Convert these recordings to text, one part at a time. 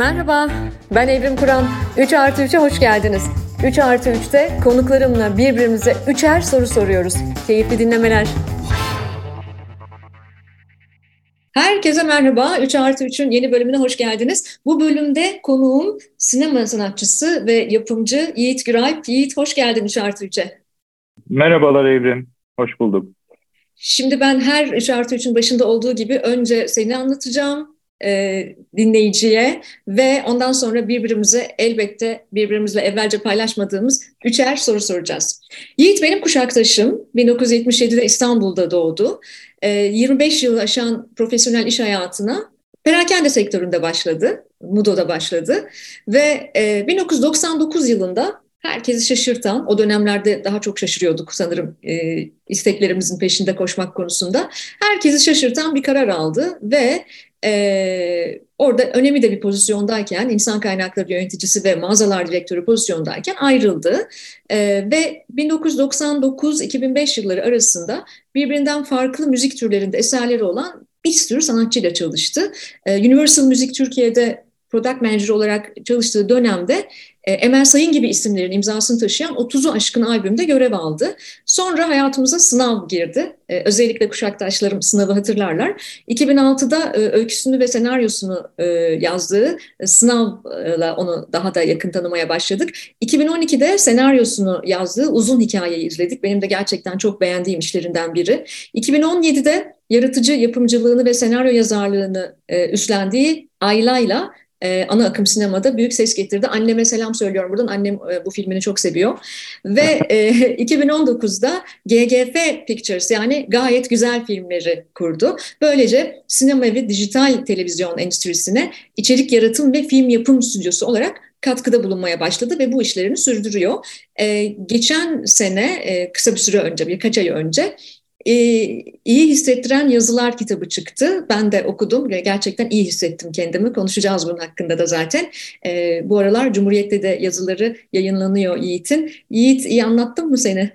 Merhaba, ben Evrim Kur'an. 3 artı 3'e hoş geldiniz. 3 artı 3'te konuklarımla birbirimize üçer soru soruyoruz. Keyifli dinlemeler. Herkese merhaba. 3 artı 3'ün yeni bölümüne hoş geldiniz. Bu bölümde konuğum sinema sanatçısı ve yapımcı Yiğit Güralp. Yiğit hoş geldin 3 artı 3'e. Merhabalar Evrim. Hoş bulduk. Şimdi ben her 3 artı 3'ün başında olduğu gibi önce seni anlatacağım e, dinleyiciye ve ondan sonra birbirimize elbette birbirimizle evvelce paylaşmadığımız üçer soru soracağız. Yiğit benim kuşaktaşım. 1977'de İstanbul'da doğdu. E, 25 yıl aşan profesyonel iş hayatına perakende sektöründe başladı. Mudo'da başladı ve e, 1999 yılında herkesi şaşırtan, o dönemlerde daha çok şaşırıyorduk sanırım e, isteklerimizin peşinde koşmak konusunda. Herkesi şaşırtan bir karar aldı ve e, orada önemli de bir pozisyondayken, insan kaynakları yöneticisi ve mağazalar direktörü pozisyondayken ayrıldı. E, ve 1999-2005 yılları arasında birbirinden farklı müzik türlerinde eserleri olan bir sürü sanatçıyla çalıştı. E, Universal Müzik Türkiye'de product manager olarak çalıştığı dönemde e, Emel Sayın gibi isimlerin imzasını taşıyan 30'u aşkın albümde görev aldı. Sonra hayatımıza sınav girdi. E, özellikle kuşaktaşlarım sınavı hatırlarlar. 2006'da e, öyküsünü ve senaryosunu yazdığı sınavla onu daha da yakın tanımaya başladık. 2012'de senaryosunu yazdığı uzun hikayeyi izledik. Benim de gerçekten çok beğendiğim işlerinden biri. 2017'de yaratıcı yapımcılığını ve senaryo yazarlığını üstlendiği Ayla'yla e, ana akım sinemada büyük ses getirdi. Anneme selam söylüyorum buradan. Annem e, bu filmini çok seviyor. Ve e, 2019'da GGF Pictures yani gayet güzel filmleri kurdu. Böylece sinema ve dijital televizyon endüstrisine içerik yaratım ve film yapım stüdyosu olarak katkıda bulunmaya başladı ve bu işlerini sürdürüyor. Ee, geçen sene, e, kısa bir süre önce, birkaç ay önce e, iyi hissettiren yazılar kitabı çıktı. Ben de okudum gerçekten iyi hissettim kendimi. Konuşacağız bunun hakkında da zaten. E, bu aralar Cumhuriyet'te de yazıları yayınlanıyor Yiğit'in. Yiğit iyi anlattım mı seni?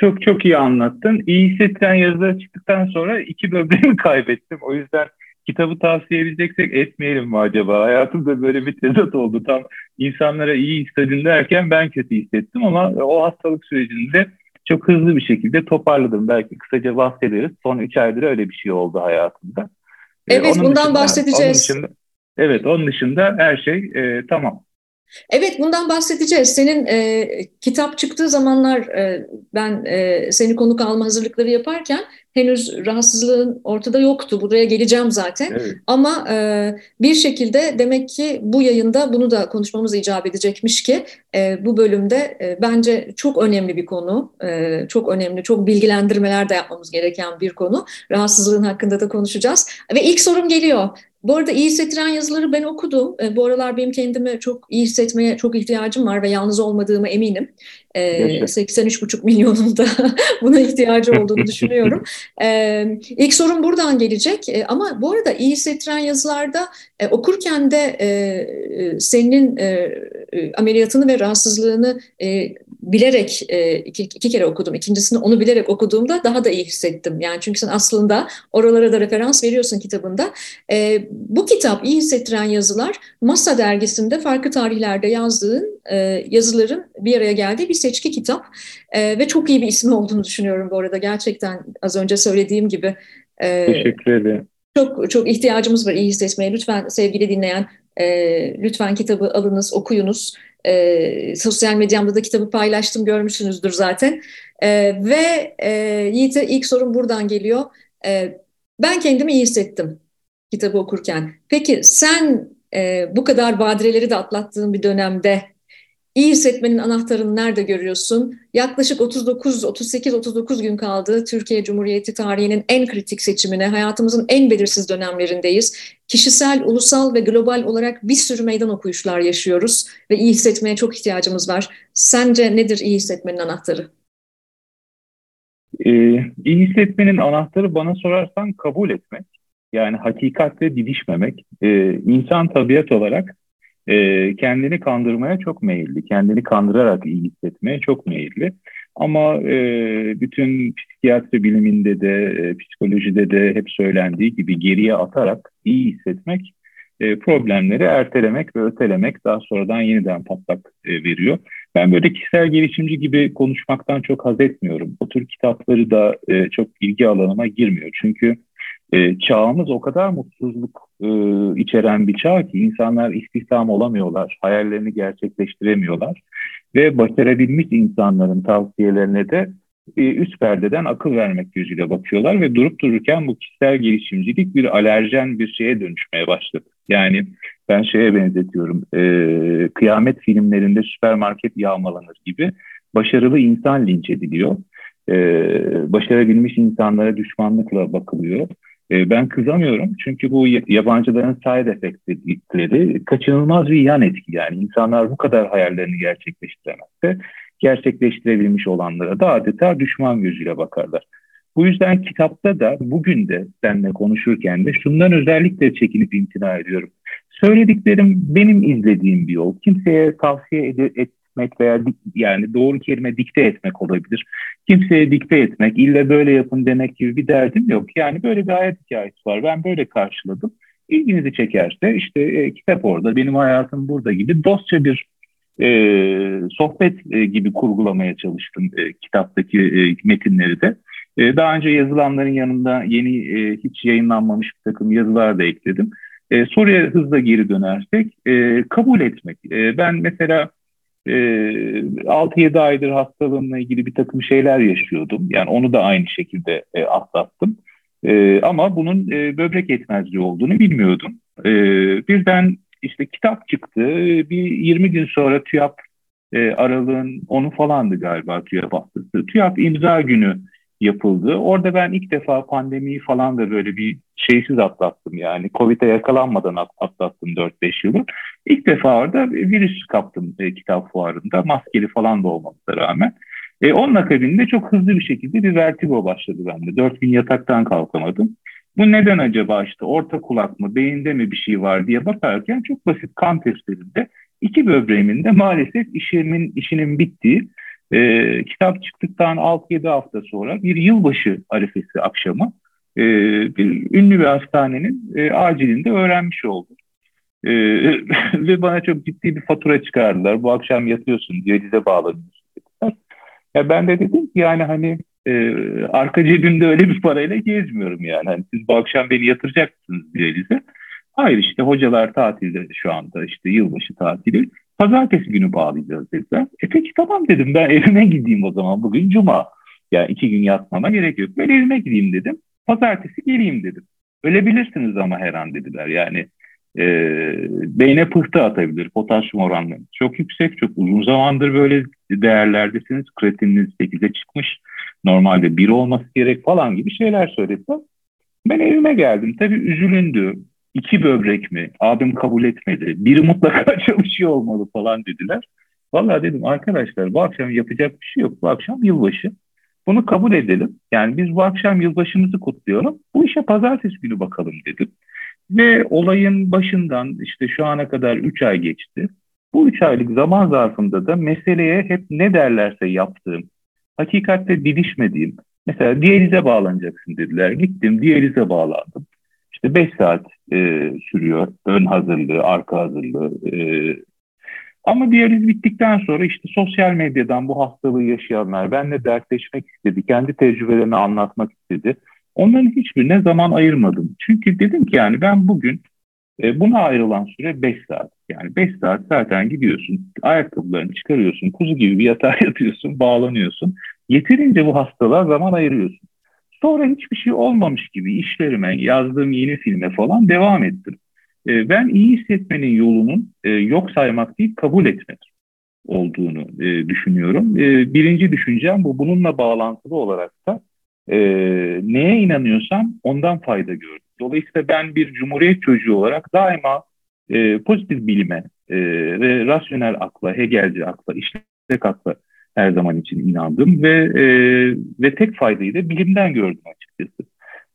Çok çok iyi anlattın. İyi hissettiren yazılar çıktıktan sonra iki böbreğimi kaybettim. O yüzden kitabı tavsiye edeceksek etmeyelim mi acaba? Hayatımda böyle bir tezat oldu. Tam insanlara iyi hissedin derken ben kötü hissettim ama o hastalık sürecinde çok hızlı bir şekilde toparladım. Belki kısaca bahsederiz. Son üç aydır öyle bir şey oldu hayatımda. Ee, evet onun bundan dışında, bahsedeceğiz. Onun dışında, evet onun dışında her şey e, tamam. Evet bundan bahsedeceğiz. Senin e, kitap çıktığı zamanlar e, ben e, seni konuk alma hazırlıkları yaparken henüz rahatsızlığın ortada yoktu. Buraya geleceğim zaten. Evet. Ama e, bir şekilde demek ki bu yayında bunu da konuşmamız icap edecekmiş ki e, bu bölümde e, bence çok önemli bir konu. E, çok önemli, çok bilgilendirmeler de yapmamız gereken bir konu. Rahatsızlığın hakkında da konuşacağız. Ve ilk sorum geliyor. Bu arada iyi hissettiren yazıları ben okudum. E, bu aralar benim kendimi çok iyi hissetmeye çok ihtiyacım var ve yalnız olmadığıma eminim. E, 83,5 milyonun da buna ihtiyacı olduğunu düşünüyorum. E, ilk sorum buradan gelecek. E, ama bu arada iyi hissettiren yazılarda e, okurken de e, e senin e, e, ameliyatını ve rahatsızlığını e, bilerek e, iki, iki kere okudum. İkincisini onu bilerek okuduğumda daha da iyi hissettim. Yani çünkü sen aslında oralara da referans veriyorsun kitabında. E, bu kitap iyi hissettiren yazılar Masa dergisinde farklı tarihlerde yazdığın e, yazıların bir araya geldiği bir seçki kitap. E, ve çok iyi bir ismi olduğunu düşünüyorum bu arada. Gerçekten az önce söylediğim gibi. E, Teşekkür ederim. Çok çok ihtiyacımız var iyi hissetmeye. Lütfen sevgili dinleyen e, lütfen kitabı alınız, okuyunuz. E, sosyal medyamda da kitabı paylaştım, görmüşsünüzdür zaten. E, ve e, Yiğit'e ilk sorun buradan geliyor. E, ben kendimi iyi hissettim kitabı okurken. Peki sen e, bu kadar badireleri de atlattığın bir dönemde iyi hissetmenin anahtarını nerede görüyorsun? Yaklaşık 39, 38, 39 gün kaldı Türkiye Cumhuriyeti tarihinin en kritik seçimine, hayatımızın en belirsiz dönemlerindeyiz. Kişisel, ulusal ve global olarak bir sürü meydan okuyuşlar yaşıyoruz ve iyi hissetmeye çok ihtiyacımız var. Sence nedir iyi hissetmenin anahtarı? Ee, iyi hissetmenin anahtarı bana sorarsan kabul etmek. Yani hakikatle didişmemek. Ee, insan tabiat olarak e, kendini kandırmaya çok meyilli. Kendini kandırarak iyi hissetmeye çok meyilli. Ama e, bütün psikiyatri biliminde de, e, psikolojide de hep söylendiği gibi geriye atarak iyi hissetmek e, problemleri ertelemek ve ötelemek daha sonradan yeniden patlak e, veriyor. Ben böyle kişisel gelişimci gibi konuşmaktan çok haz etmiyorum. O tür kitapları da e, çok ilgi alanıma girmiyor. Çünkü e, çağımız o kadar mutsuzluk e, içeren bir çağ ki insanlar istihdam olamıyorlar, hayallerini gerçekleştiremiyorlar ve başarabilmiş insanların tavsiyelerine de e, üst perdeden akıl vermek gözüyle bakıyorlar ve durup dururken bu kişisel gelişimcilik bir alerjen bir şeye dönüşmeye başladı. Yani ben şeye benzetiyorum, e, kıyamet filmlerinde süpermarket yağmalanır gibi başarılı insan linç ediliyor. E, başarabilmiş insanlara düşmanlıkla bakılıyor. E, ben kızamıyorum çünkü bu yabancıların side effect dedikleri kaçınılmaz bir yan etki. Yani insanlar bu kadar hayallerini gerçekleştiremezse gerçekleştirebilmiş olanlara da adeta düşman gözüyle bakarlar. Bu yüzden kitapta da bugün de seninle konuşurken de şundan özellikle çekinip imtina ediyorum. Söylediklerim benim izlediğim bir yol. Kimseye tavsiye ed- etmek veya yani doğru kelime dikte etmek olabilir. Kimseye dikte etmek, illa böyle yapın demek gibi bir derdim yok. Yani böyle bir hayat hikayesi var. Ben böyle karşıladım. İlginizi çekerse işte e, kitap orada, benim hayatım burada gibi dostça bir e, sohbet e, gibi kurgulamaya çalıştım e, kitaptaki e, metinleri de. E, daha önce yazılanların yanında yeni e, hiç yayınlanmamış bir takım yazılar da ekledim. E, soruya hızla geri dönersek e, kabul etmek. E, ben mesela e, 6-7 aydır hastalığımla ilgili bir takım şeyler yaşıyordum. Yani onu da aynı şekilde e, atlattım. E, ama bunun e, böbrek yetmezliği olduğunu bilmiyordum. E, birden işte kitap çıktı. Bir 20 gün sonra TÜYAP e, aralığın onu falandı galiba TÜYAP hastası. TÜYAP imza günü yapıldı. Orada ben ilk defa pandemiyi falan da böyle bir şeysiz atlattım yani. Covid'e yakalanmadan atlattım 4-5 yılı. İlk defa orada virüs kaptım e, kitap fuarında. Maskeli falan da olmasına rağmen. E, onun akabinde çok hızlı bir şekilde bir vertigo başladı bende. 4 gün yataktan kalkamadım. Bu neden acaba işte orta kulak mı, beyinde mi bir şey var diye bakarken çok basit kan testlerinde iki böbreğimin de maalesef işimin, işinin bittiği e, kitap çıktıktan 6-7 hafta sonra bir yılbaşı arifesi akşamı e, bir ünlü bir hastanenin e, acilinde öğrenmiş oldum. E, ve bana çok ciddi bir fatura çıkardılar. Bu akşam yatıyorsun, diyalize bağlanıyorsun. Ya ben de dedim ki yani hani e, arka cebimde öyle bir parayla gezmiyorum yani. Hani siz bu akşam beni yatıracaksınız diyalize. Hayır işte hocalar tatilde şu anda işte yılbaşı tatili. Pazartesi günü bağlayacağız dediler. E peki tamam dedim ben evime gideyim o zaman bugün cuma. Yani iki gün yatmama gerek yok. Ben evime gideyim dedim. Pazartesi geleyim dedim. Ölebilirsiniz ama her an dediler. Yani e, beyne pıhtı atabilir potasyum oranları. Çok yüksek, çok uzun zamandır böyle değerlerdesiniz. Kreatininiz 8'e çıkmış. Normalde 1 olması gerek falan gibi şeyler söylediler. Ben evime geldim. Tabii üzülündü iki böbrek mi? Abim kabul etmedi. Biri mutlaka çalışıyor olmalı falan dediler. Vallahi dedim arkadaşlar bu akşam yapacak bir şey yok. Bu akşam yılbaşı. Bunu kabul edelim. Yani biz bu akşam yılbaşımızı kutluyorum. Bu işe pazartesi günü bakalım dedim. Ve olayın başından işte şu ana kadar 3 ay geçti. Bu 3 aylık zaman zarfında da meseleye hep ne derlerse yaptığım, hakikatte didişmediğim, mesela diyalize bağlanacaksın dediler. Gittim diyalize bağlandım. İşte 5 saat e, sürüyor. Ön hazırlığı, arka hazırlığı. E, ama diyaliz bittikten sonra işte sosyal medyadan bu hastalığı yaşayanlar benimle dertleşmek istedi. Kendi tecrübelerini anlatmak istedi. Onların hiçbirine zaman ayırmadım. Çünkü dedim ki yani ben bugün e, buna ayrılan süre 5 saat. Yani 5 saat zaten gidiyorsun, ayakkabılarını çıkarıyorsun, kuzu gibi bir yatağa yatıyorsun, bağlanıyorsun. Yeterince bu hastalığa zaman ayırıyorsun. Sonra hiçbir şey olmamış gibi işlerime, yazdığım yeni filme falan devam ettim. E, ben iyi hissetmenin yolunun e, yok saymak değil, kabul etmek olduğunu e, düşünüyorum. E, birinci düşüncem bu. Bununla bağlantılı olarak da e, neye inanıyorsam ondan fayda gördüm. Dolayısıyla ben bir cumhuriyet çocuğu olarak daima e, pozitif bilime e, ve rasyonel akla, Hegelci akla, işlek akla her zaman için inandım ve e, ve tek faydayı da bilimden gördüm açıkçası.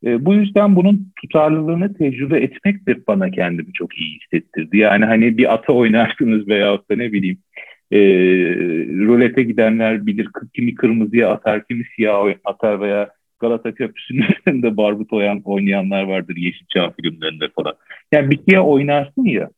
E, bu yüzden bunun tutarlılığını tecrübe etmek bana kendimi çok iyi hissettirdi. Yani hani bir ata oynarsınız veyahut da ne bileyim e, rulete gidenler bilir kimi kırmızıya atar, kimi siyah atar veya Galata Köprüsü'nün üstünde barbut oynayanlar vardır Yeşilçam filmlerinde falan. Yani bir şeye oynarsın ya.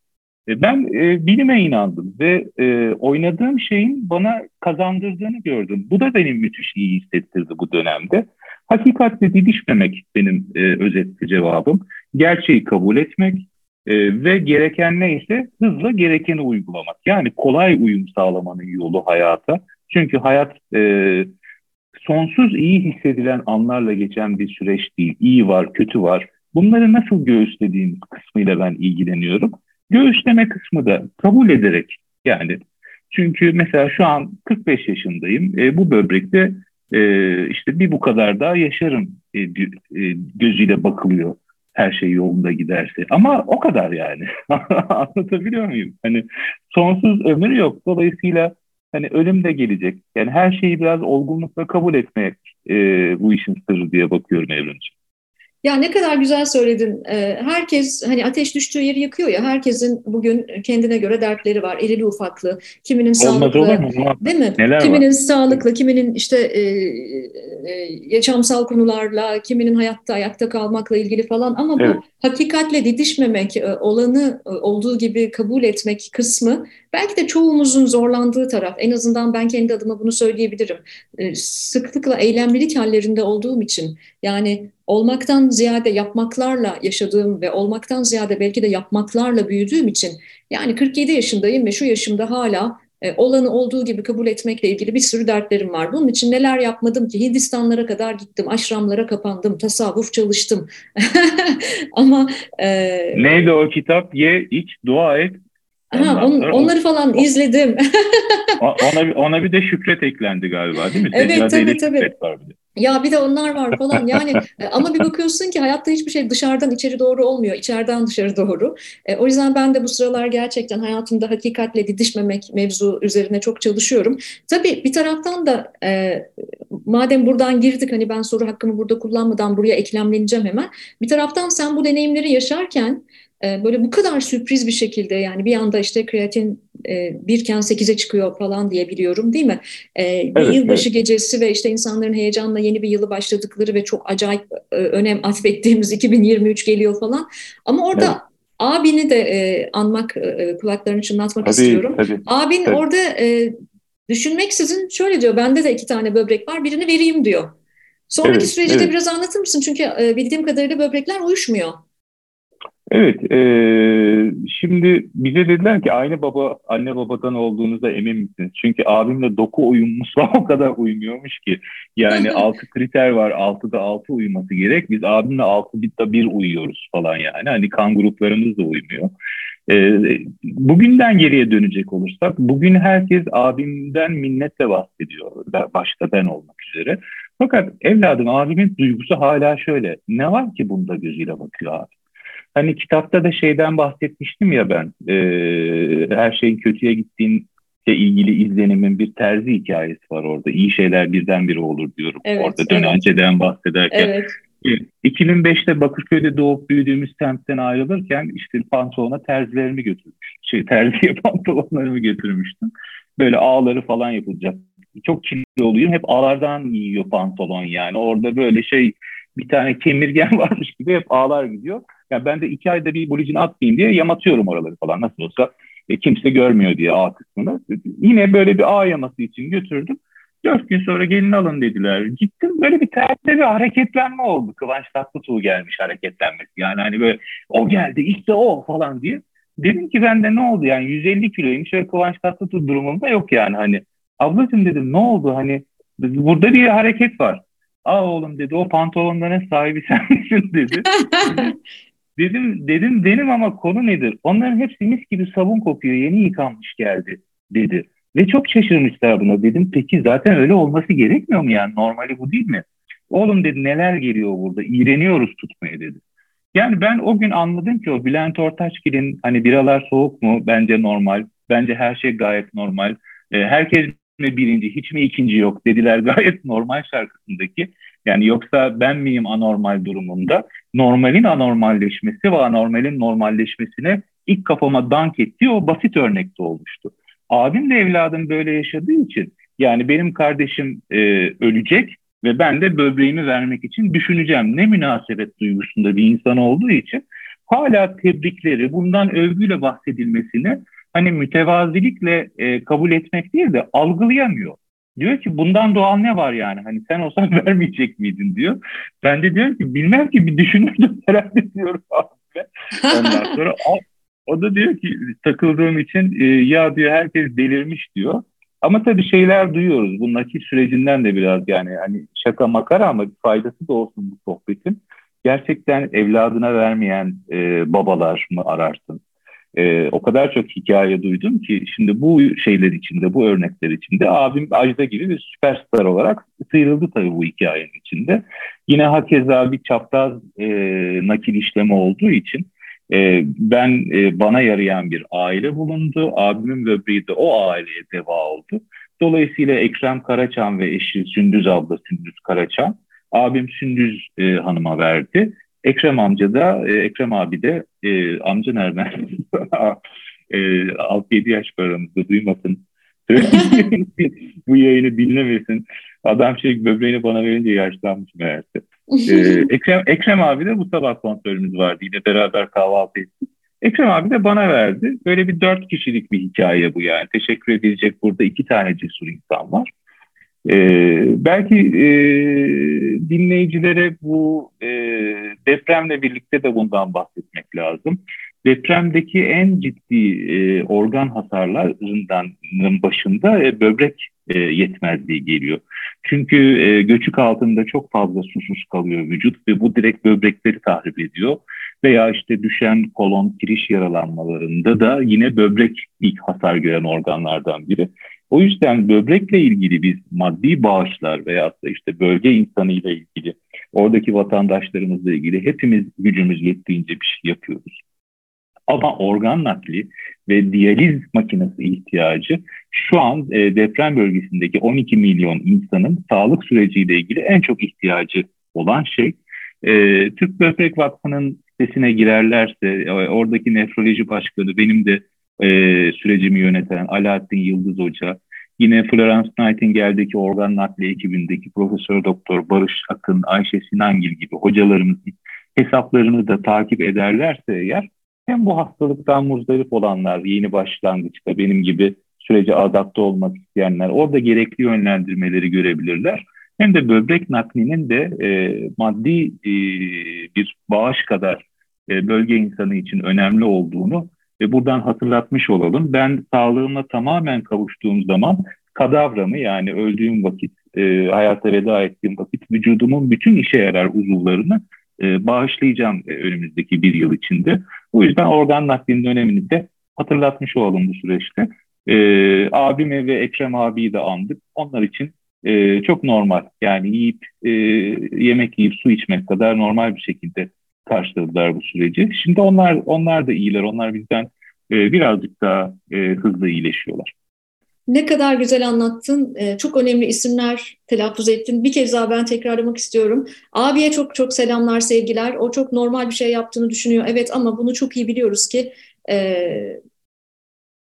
E, ben e, bilime inandım ve e, oynadığım şeyin bana kazandırdığını gördüm. Bu da benim müthiş iyi hissettirdi bu dönemde. Hakikatle didişmemek benim e, özetli cevabım. Gerçeği kabul etmek e, ve gereken neyse hızla gerekeni uygulamak. Yani kolay uyum sağlamanın yolu hayata. Çünkü hayat e, sonsuz iyi hissedilen anlarla geçen bir süreç değil. İyi var, kötü var. Bunları nasıl göğüslediğim kısmıyla ben ilgileniyorum. Göğüsleme kısmı da kabul ederek yani çünkü mesela şu an 45 yaşındayım. E, bu böbrekte e, işte bir bu kadar daha yaşarım e, e, gözüyle bakılıyor her şey yolunda giderse. Ama o kadar yani. Anlatabiliyor muyum? Hani sonsuz ömür yok. Dolayısıyla hani ölüm de gelecek. Yani her şeyi biraz olgunlukla kabul etmek e, bu işin sırrı diye bakıyorum Evrimciğim. Ya ne kadar güzel söyledin. Ee, herkes hani ateş düştüğü yeri yakıyor ya. Herkesin bugün kendine göre dertleri var. Erili ufaklı. Kiminin Olmaz sağlıklı. Değil mi? Neler kiminin var? sağlıklı, kiminin işte e, e, yaşamsal konularla, kiminin hayatta ayakta kalmakla ilgili falan ama evet. bu hakikatle didişmemek, e, olanı e, olduğu gibi kabul etmek kısmı belki de çoğumuzun zorlandığı taraf. En azından ben kendi adıma bunu söyleyebilirim. E, sıklıkla eylemlilik hallerinde olduğum için yani olmaktan ziyade yapmaklarla yaşadığım ve olmaktan ziyade belki de yapmaklarla büyüdüğüm için yani 47 yaşındayım ve şu yaşımda hala e, olanı olduğu gibi kabul etmekle ilgili bir sürü dertlerim var. Bunun için neler yapmadım ki? Hindistanlara kadar gittim, aşramlara kapandım, tasavvuf çalıştım. Ama e, neydi o kitap? Ye, iç, dua et. Ha, on, onları falan izledim. ona, ona bir de şükret eklendi galiba değil mi? Evet tabii tabii. Var bir de. Ya bir de onlar var falan yani e, ama bir bakıyorsun ki hayatta hiçbir şey dışarıdan içeri doğru olmuyor, içeriden dışarı doğru. E, o yüzden ben de bu sıralar gerçekten hayatımda hakikatle didişmemek mevzu üzerine çok çalışıyorum. Tabii bir taraftan da e, madem buradan girdik hani ben soru hakkımı burada kullanmadan buraya eklemleneceğim hemen. Bir taraftan sen bu deneyimleri yaşarken e, böyle bu kadar sürpriz bir şekilde yani bir anda işte kreatin e, birken sekize çıkıyor falan diye biliyorum değil mi? E, evet, yılbaşı evet. gecesi ve işte insanların heyecanla yeni bir yılı başladıkları ve çok acayip e, önem atfettiğimiz 2023 geliyor falan. Ama orada evet. abini de e, anmak, e, kulaklarını çınlatmak tabii, istiyorum. Tabii, Abin tabii. orada e, düşünmeksizin şöyle diyor, bende de iki tane böbrek var, birini vereyim diyor. Sonraki evet, süreci evet. de biraz anlatır mısın? Çünkü e, bildiğim kadarıyla böbrekler uyuşmuyor. Evet, e, şimdi bize dediler ki aynı baba, anne babadan olduğunuzda emin misiniz? Çünkü abimle doku uyumumuzla o kadar uymuyormuş ki. Yani altı kriter var, altıda altı uyuması gerek. Biz abimle altı bitta bir uyuyoruz falan yani. Hani kan gruplarımız da uymuyor. E, bugünden geriye dönecek olursak, bugün herkes abimden minnetle bahsediyor. Başta ben olmak üzere. Fakat evladım abimin duygusu hala şöyle. Ne var ki bunda gözüyle bakıyor abi? Hani kitapta da şeyden bahsetmiştim ya ben. E, her şeyin kötüye gittiğinle ilgili izlenimin bir terzi hikayesi var orada. İyi şeyler birdenbire olur diyorum. Evet, orada dönenceden evet. bahsederken. Evet. 2005'te Bakırköy'de doğup büyüdüğümüz semtten ayrılırken işte pantolona terzilerimi götürmüş. Şey terziye pantolonlarımı götürmüştüm. Böyle ağları falan yapılacak. Çok kiloluyum. Hep ağlardan yiyor pantolon yani. Orada böyle şey bir tane kemirgen varmış gibi hep ağlar gidiyor. Yani ben de iki ayda bir bulicini atmayayım diye yamatıyorum oraları falan nasıl olsa e, kimse görmüyor diye A kısmını. Yine böyle bir A yaması için götürdüm. Dört gün sonra gelin alın dediler. Gittim böyle bir terste bir hareketlenme oldu. Kıvanç Tatlıtuğ gelmiş hareketlenmesi. Yani hani böyle o geldi işte o falan diye. Dedim ki ben de ne oldu yani 150 kiloyum şöyle Kıvanç Tatlıtuğ durumunda yok yani hani. Ablacığım dedim ne oldu hani burada bir hareket var. Aa oğlum dedi o pantolonların sahibi sen misin dedi. Dedim dedim benim ama konu nedir? Onların hepsi mis gibi sabun kokuyor. Yeni yıkanmış geldi dedi. Ve çok şaşırmışlar buna. Dedim peki zaten öyle olması gerekmiyor mu yani? Normali bu değil mi? Oğlum dedi neler geliyor burada? İğreniyoruz tutmaya dedi. Yani ben o gün anladım ki o Bülent Ortaçgil'in hani biralar soğuk mu? Bence normal. Bence her şey gayet normal. E, herkes mi birinci, hiç mi ikinci yok dediler gayet normal şarkısındaki. Yani yoksa ben miyim anormal durumunda? Normalin anormalleşmesi ve anormalin normalleşmesine ilk kafama dank ettiği o basit örnekte olmuştu. Abim de evladım böyle yaşadığı için yani benim kardeşim e, ölecek Ve ben de böbreğimi vermek için düşüneceğim. Ne münasebet duygusunda bir insan olduğu için hala tebrikleri, bundan övgüyle bahsedilmesini hani mütevazilikle e, kabul etmek değil de algılayamıyor. Diyor ki bundan doğal ne var yani? Hani sen olsan vermeyecek miydin diyor. Ben de diyorum ki bilmem ki bir düşünürdüm herhalde diyorum abi. Ondan sonra o, da diyor ki takıldığım için e, ya diyor herkes delirmiş diyor. Ama tabii şeyler duyuyoruz. Bu nakil sürecinden de biraz yani hani şaka makara ama bir faydası da olsun bu sohbetin. Gerçekten evladına vermeyen e, babalar mı ararsın? E, o kadar çok hikaye duydum ki şimdi bu şeyler içinde, bu örnekler içinde abim Ajda gibi bir süperstar olarak sıyrıldı tabii bu hikayenin içinde. Yine hakeza bir çapraz e, nakil işlemi olduğu için e, ben e, bana yarayan bir aile bulundu. Abimin böbreği de o aileye deva oldu. Dolayısıyla Ekrem Karaçan ve eşi Sündüz abla Sündüz Karaçan abim Sündüz e, hanıma verdi. Ekrem amca da, e, Ekrem abi de, e, amca nereden? e, 6-7 yaş var aramızda duymasın. bu yayını dinlemesin. Adam şey böbreğini bana verince yaşlanmış meğerse. Ee, Ekrem, Ekrem abi de bu sabah kontrolümüz vardı. Yine beraber kahvaltı ettik. Ekrem abi de bana verdi. Böyle bir dört kişilik bir hikaye bu yani. Teşekkür edilecek burada iki tane cesur insan var. Ee, belki e, dinleyicilere bu e, depremle birlikte de bundan bahsetmek lazım. Depremdeki en ciddi e, organ hasarlarından başında e, böbrek e, yetmezliği geliyor. Çünkü e, göçük altında çok fazla susuz kalıyor vücut ve bu direkt böbrekleri tahrip ediyor. Veya işte düşen kolon kiriş yaralanmalarında da yine böbrek ilk hasar gören organlardan biri. O yüzden böbrekle ilgili biz maddi bağışlar veya da işte bölge insanıyla ilgili, oradaki vatandaşlarımızla ilgili hepimiz gücümüz yettiğince bir şey yapıyoruz. Ama organ nakli ve diyaliz makinesi ihtiyacı şu an e, deprem bölgesindeki 12 milyon insanın sağlık süreciyle ilgili en çok ihtiyacı olan şey. E, Türk Böbrek Vakfı'nın sitesine girerlerse e, oradaki nefroloji başkanı benim de e, sürecimi yöneten Alaaddin Yıldız Hoca, yine Florence Nightingale'deki organ nakli ekibindeki Profesör Doktor Barış Akın, Ayşe Sinangil gibi hocalarımız hesaplarını da takip ederlerse eğer hem bu hastalıktan muzdarip olanlar yeni başlangıçta benim gibi sürece adapte olmak isteyenler orada gerekli yönlendirmeleri görebilirler. Hem de böbrek naklinin de e, maddi e, bir bağış kadar e, bölge insanı için önemli olduğunu ve buradan hatırlatmış olalım. Ben sağlığıma tamamen kavuştuğum zaman kadavramı yani öldüğüm vakit, e, hayata veda ettiğim vakit vücudumun bütün işe yarar uzuvlarını e, bağışlayacağım e, önümüzdeki bir yıl içinde. O yüzden organ naklinin önemini de hatırlatmış olalım bu süreçte. E, abimi ve Ekrem abiyi de andık. Onlar için e, çok normal. Yani yiyip e, yemek yiyip su içmek kadar normal bir şekilde karşıladılar bu süreci. Şimdi onlar onlar da iyiler. Onlar bizden e, birazcık daha e, hızlı iyileşiyorlar. Ne kadar güzel anlattın. Ee, çok önemli isimler telaffuz ettin. Bir kez daha ben tekrarlamak istiyorum. Abiye çok çok selamlar, sevgiler. O çok normal bir şey yaptığını düşünüyor. Evet ama bunu çok iyi biliyoruz ki e,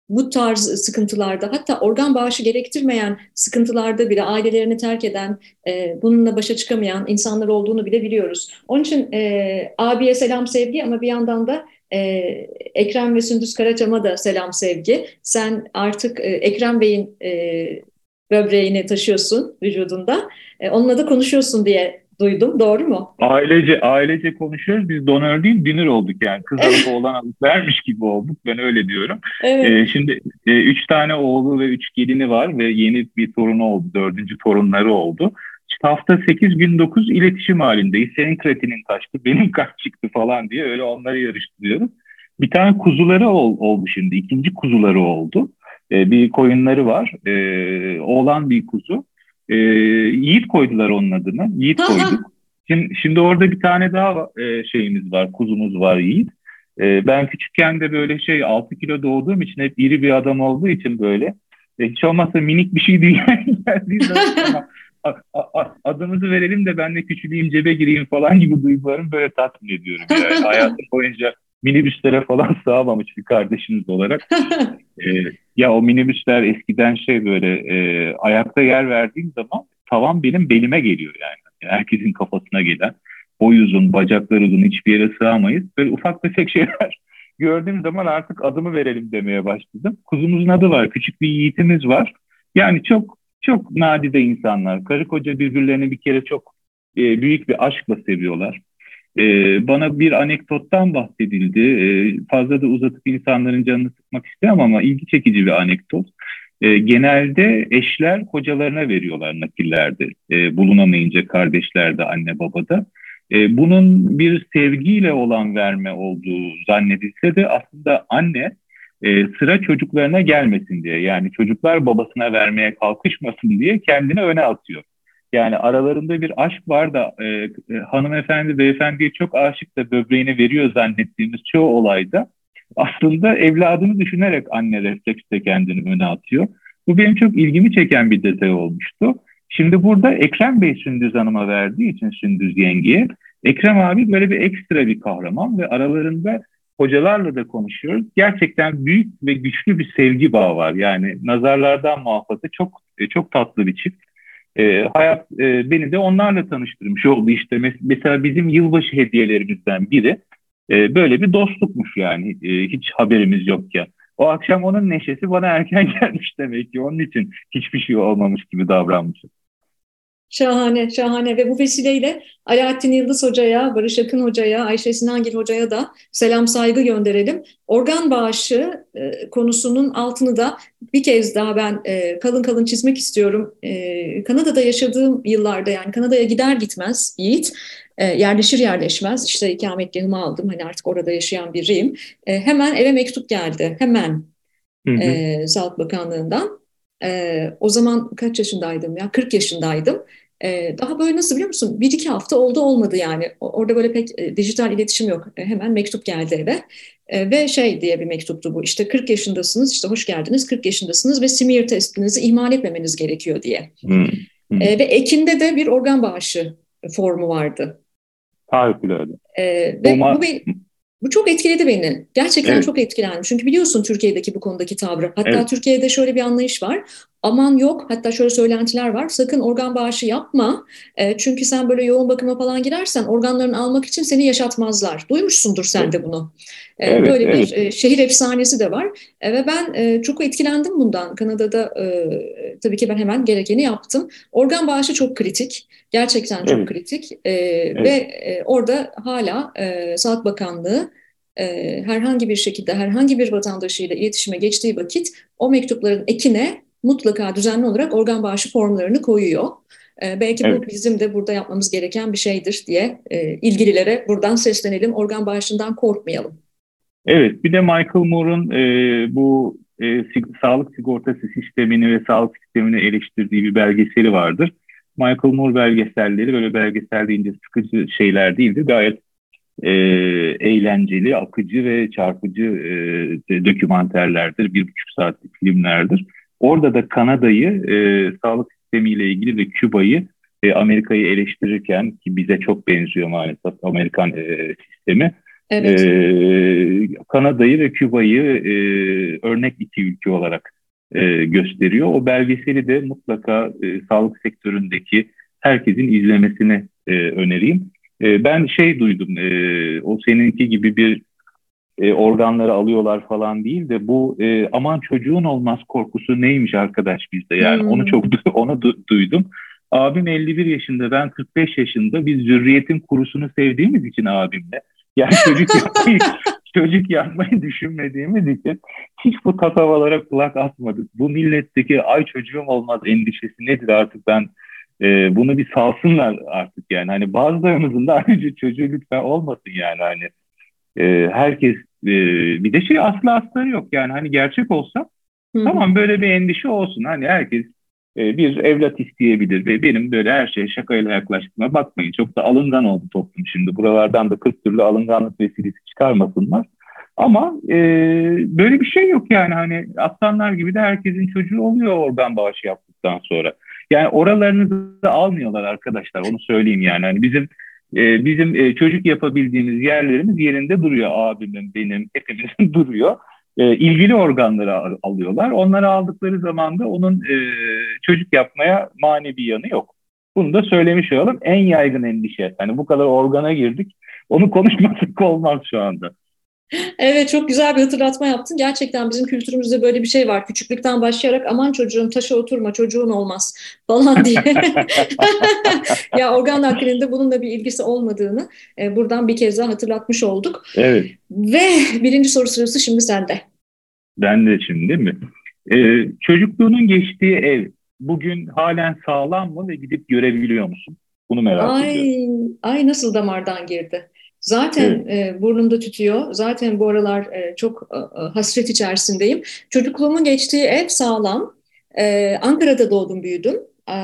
bu tarz sıkıntılarda hatta organ bağışı gerektirmeyen sıkıntılarda bile ailelerini terk eden, e, bununla başa çıkamayan insanlar olduğunu bile biliyoruz. Onun için e, abiye selam sevgi ama bir yandan da e, Ekrem ve Sündüz Karaçam'a da selam sevgi. Sen artık e, Ekrem Bey'in e, böbreğini taşıyorsun vücudunda. E, onunla da konuşuyorsun diye duydum. Doğru mu? Ailece ailece konuşuyoruz. Biz donör değil dinir olduk yani. Kız alıp oğlan alıp vermiş gibi olduk. Ben öyle diyorum. Evet. Ee, şimdi e, üç tane oğlu ve üç gelini var ve yeni bir torunu oldu. Dördüncü torunları oldu. İşte hafta 8 gün 9 iletişim halindeyiz. Senin kretinin kaçtı, benim kaç çıktı falan diye öyle onları yarıştırıyoruz. Bir tane kuzuları ol, oldu şimdi. ikinci kuzuları oldu. Ee, bir koyunları var. Ee, oğlan bir kuzu. Ee, Yiğit koydular onun adını. Yiğit koyduk. Şimdi, şimdi orada bir tane daha e, şeyimiz var. Kuzumuz var Yiğit. E, ben küçükken de böyle şey 6 kilo doğduğum için hep iri bir adam olduğu için böyle e, hiç olmazsa minik bir şey değil. adımızı verelim de ben de küçüleyim cebe gireyim falan gibi duygularımı böyle tatmin ediyorum. Yani hayatım boyunca minibüslere falan sığamamış bir kardeşiniz olarak. ee, ya o minibüsler eskiden şey böyle e, ayakta yer verdiğim zaman tavan benim belime geliyor yani. Herkesin kafasına gelen. Boy uzun, bacaklar uzun, hiçbir yere sığamayız. Böyle ufak tefek şeyler gördüğüm zaman artık adımı verelim demeye başladım. Kuzumuzun adı var, küçük bir yiğitimiz var. Yani çok çok nadide insanlar. Karı koca birbirlerini bir kere çok e, büyük bir aşkla seviyorlar. E, bana bir anekdottan bahsedildi. E, fazla da uzatıp insanların canını sıkmak istemem ama ilgi çekici bir anekdot. E, genelde eşler kocalarına veriyorlar nakillerde. E, bulunamayınca kardeşlerde, anne babada. E, bunun bir sevgiyle olan verme olduğu zannedilse de aslında anne e, sıra çocuklarına gelmesin diye yani çocuklar babasına vermeye kalkışmasın diye kendini öne atıyor. Yani aralarında bir aşk var da e, e, hanımefendi beyefendiye çok aşık da böbreğini veriyor zannettiğimiz çoğu olayda aslında evladını düşünerek anne refleksle kendini öne atıyor. Bu benim çok ilgimi çeken bir detay olmuştu. Şimdi burada Ekrem Bey Sündüz Hanım'a verdiği için Sündüz yengeye Ekrem abi böyle bir ekstra bir kahraman ve aralarında hocalarla da konuşuyoruz. Gerçekten büyük ve güçlü bir sevgi bağı var. Yani nazarlardan muhafaza çok e, çok tatlı bir çift. E, hayat e, beni de onlarla tanıştırmış oldu işte. Mesela bizim yılbaşı hediyelerimizden biri e, böyle bir dostlukmuş yani e, hiç haberimiz yok ya. O akşam onun neşesi bana erken gelmiş demek ki onun için hiçbir şey olmamış gibi davranmışım. Şahane, şahane ve bu vesileyle Alaaddin Yıldız Hoca'ya, Barış Akın Hoca'ya, Ayşe Sinangil Hoca'ya da selam saygı gönderelim. Organ bağışı e, konusunun altını da bir kez daha ben e, kalın kalın çizmek istiyorum. E, Kanada'da yaşadığım yıllarda yani Kanada'ya gider gitmez Yiğit, e, yerleşir yerleşmez işte ikametgahımı aldım hani artık orada yaşayan biriyim. E, hemen eve mektup geldi, hemen hı hı. E, Sağlık Bakanlığı'ndan. E, o zaman kaç yaşındaydım ya? 40 yaşındaydım. E, daha böyle nasıl biliyor musun? Bir iki hafta oldu olmadı yani. Orada böyle pek e, dijital iletişim yok. E, hemen mektup geldi eve. E, ve şey diye bir mektuptu bu. İşte 40 yaşındasınız, işte hoş geldiniz, 40 yaşındasınız ve smear testinizi ihmal etmemeniz gerekiyor diye. Hmm. Hmm. E, ve Ekim'de de bir organ bağışı formu vardı. Harikulade. E, ve bu, bir, bu çok etkiledi beni. Gerçekten evet. çok etkilendim. Çünkü biliyorsun Türkiye'deki bu konudaki tavrı. Hatta evet. Türkiye'de şöyle bir anlayış var. Aman yok hatta şöyle söylentiler var. Sakın organ bağışı yapma. E, çünkü sen böyle yoğun bakıma falan girersen organlarını almak için seni yaşatmazlar. Duymuşsundur sen evet. de bunu. E, evet, böyle evet. bir e, şehir efsanesi de var. E, ve ben e, çok etkilendim bundan. Kanada'da e, tabii ki ben hemen gerekeni yaptım. Organ bağışı çok kritik. Gerçekten çok evet. kritik. E, evet. Ve e, orada hala e, Sağlık Bakanlığı e, herhangi bir şekilde herhangi bir vatandaşıyla iletişime geçtiği vakit o mektupların ekine mutlaka düzenli olarak organ bağışı formlarını koyuyor. E, belki evet. bu bizim de burada yapmamız gereken bir şeydir diye e, ilgililere buradan seslenelim. Organ bağışından korkmayalım. Evet, bir de Michael Moore'un e, bu e, sağlık sigortası sistemini ve sağlık sistemini eleştirdiği bir belgeseli vardır. Michael Moore belgeselleri böyle belgesel deyince sıkıcı şeyler değildir. Gayet e, eğlenceli, akıcı ve çarpıcı e, dokümanterlerdir. Bir buçuk saatlik filmlerdir. Orada da Kanada'yı e, sağlık sistemiyle ilgili ve Küba'yı e, Amerika'yı eleştirirken ki bize çok benziyor maalesef Amerikan e, sistemi. Evet. E, Kanada'yı ve Küba'yı e, örnek iki ülke olarak e, gösteriyor. O belgeseli de mutlaka e, sağlık sektöründeki herkesin izlemesini e, önereyim. E, ben şey duydum, e, o seninki gibi bir e, organları alıyorlar falan değil de bu e, aman çocuğun olmaz korkusu neymiş arkadaş bizde yani hmm. onu çok onu du- duydum. Abim 51 yaşında ben 45 yaşında biz zürriyetin kurusunu sevdiğimiz için abimle yani çocuk yapmayı, çocuk yapmayı düşünmediğimiz için hiç bu tatavalara kulak atmadık. Bu milletteki ay çocuğum olmaz endişesi nedir artık ben e, bunu bir salsınlar artık yani. Hani bazılarımızın da ayrıca çocuğu lütfen olmasın yani hani. E, herkes e, bir de şey aslı asları yok yani hani gerçek olsa Hı-hı. tamam böyle bir endişe olsun. Hani herkes bir evlat isteyebilir ve benim böyle her şeye şakayla yaklaştığıma bakmayın. Çok da alıngan oldu toplum şimdi. Buralardan da 40 türlü alınganlık vesilesi çıkarmasınlar. Ama e, böyle bir şey yok yani hani aslanlar gibi de herkesin çocuğu oluyor organ bağışı yaptıktan sonra. Yani oralarını da almıyorlar arkadaşlar onu söyleyeyim yani. Hani bizim e, bizim e, çocuk yapabildiğimiz yerlerimiz yerinde duruyor. Abimin, benim, hepimizin duruyor. E, ilgili organları alıyorlar. Onları aldıkları zaman da onun e, çocuk yapmaya manevi yanı yok. Bunu da söylemiş olalım. En yaygın endişe. Yani bu kadar organa girdik. Onu konuşmasak olmaz şu anda. Evet çok güzel bir hatırlatma yaptın. Gerçekten bizim kültürümüzde böyle bir şey var. Küçüklükten başlayarak aman çocuğum taşa oturma çocuğun olmaz falan diye. ya organ naklinde bununla bir ilgisi olmadığını e, buradan bir kez daha hatırlatmış olduk. Evet. Ve birinci soru sırası şimdi sende. Ben de şimdi değil mi? Ee, çocukluğunun geçtiği ev bugün halen sağlam mı ve gidip görebiliyor musun? Bunu merak ay, ediyorum. Ay nasıl damardan girdi. Zaten evet. e, burnumda tütüyor. Zaten bu aralar e, çok e, e hasret içerisindeyim. Çocukluğumun geçtiği ev sağlam. E, Ankara'da doğdum, büyüdüm. E,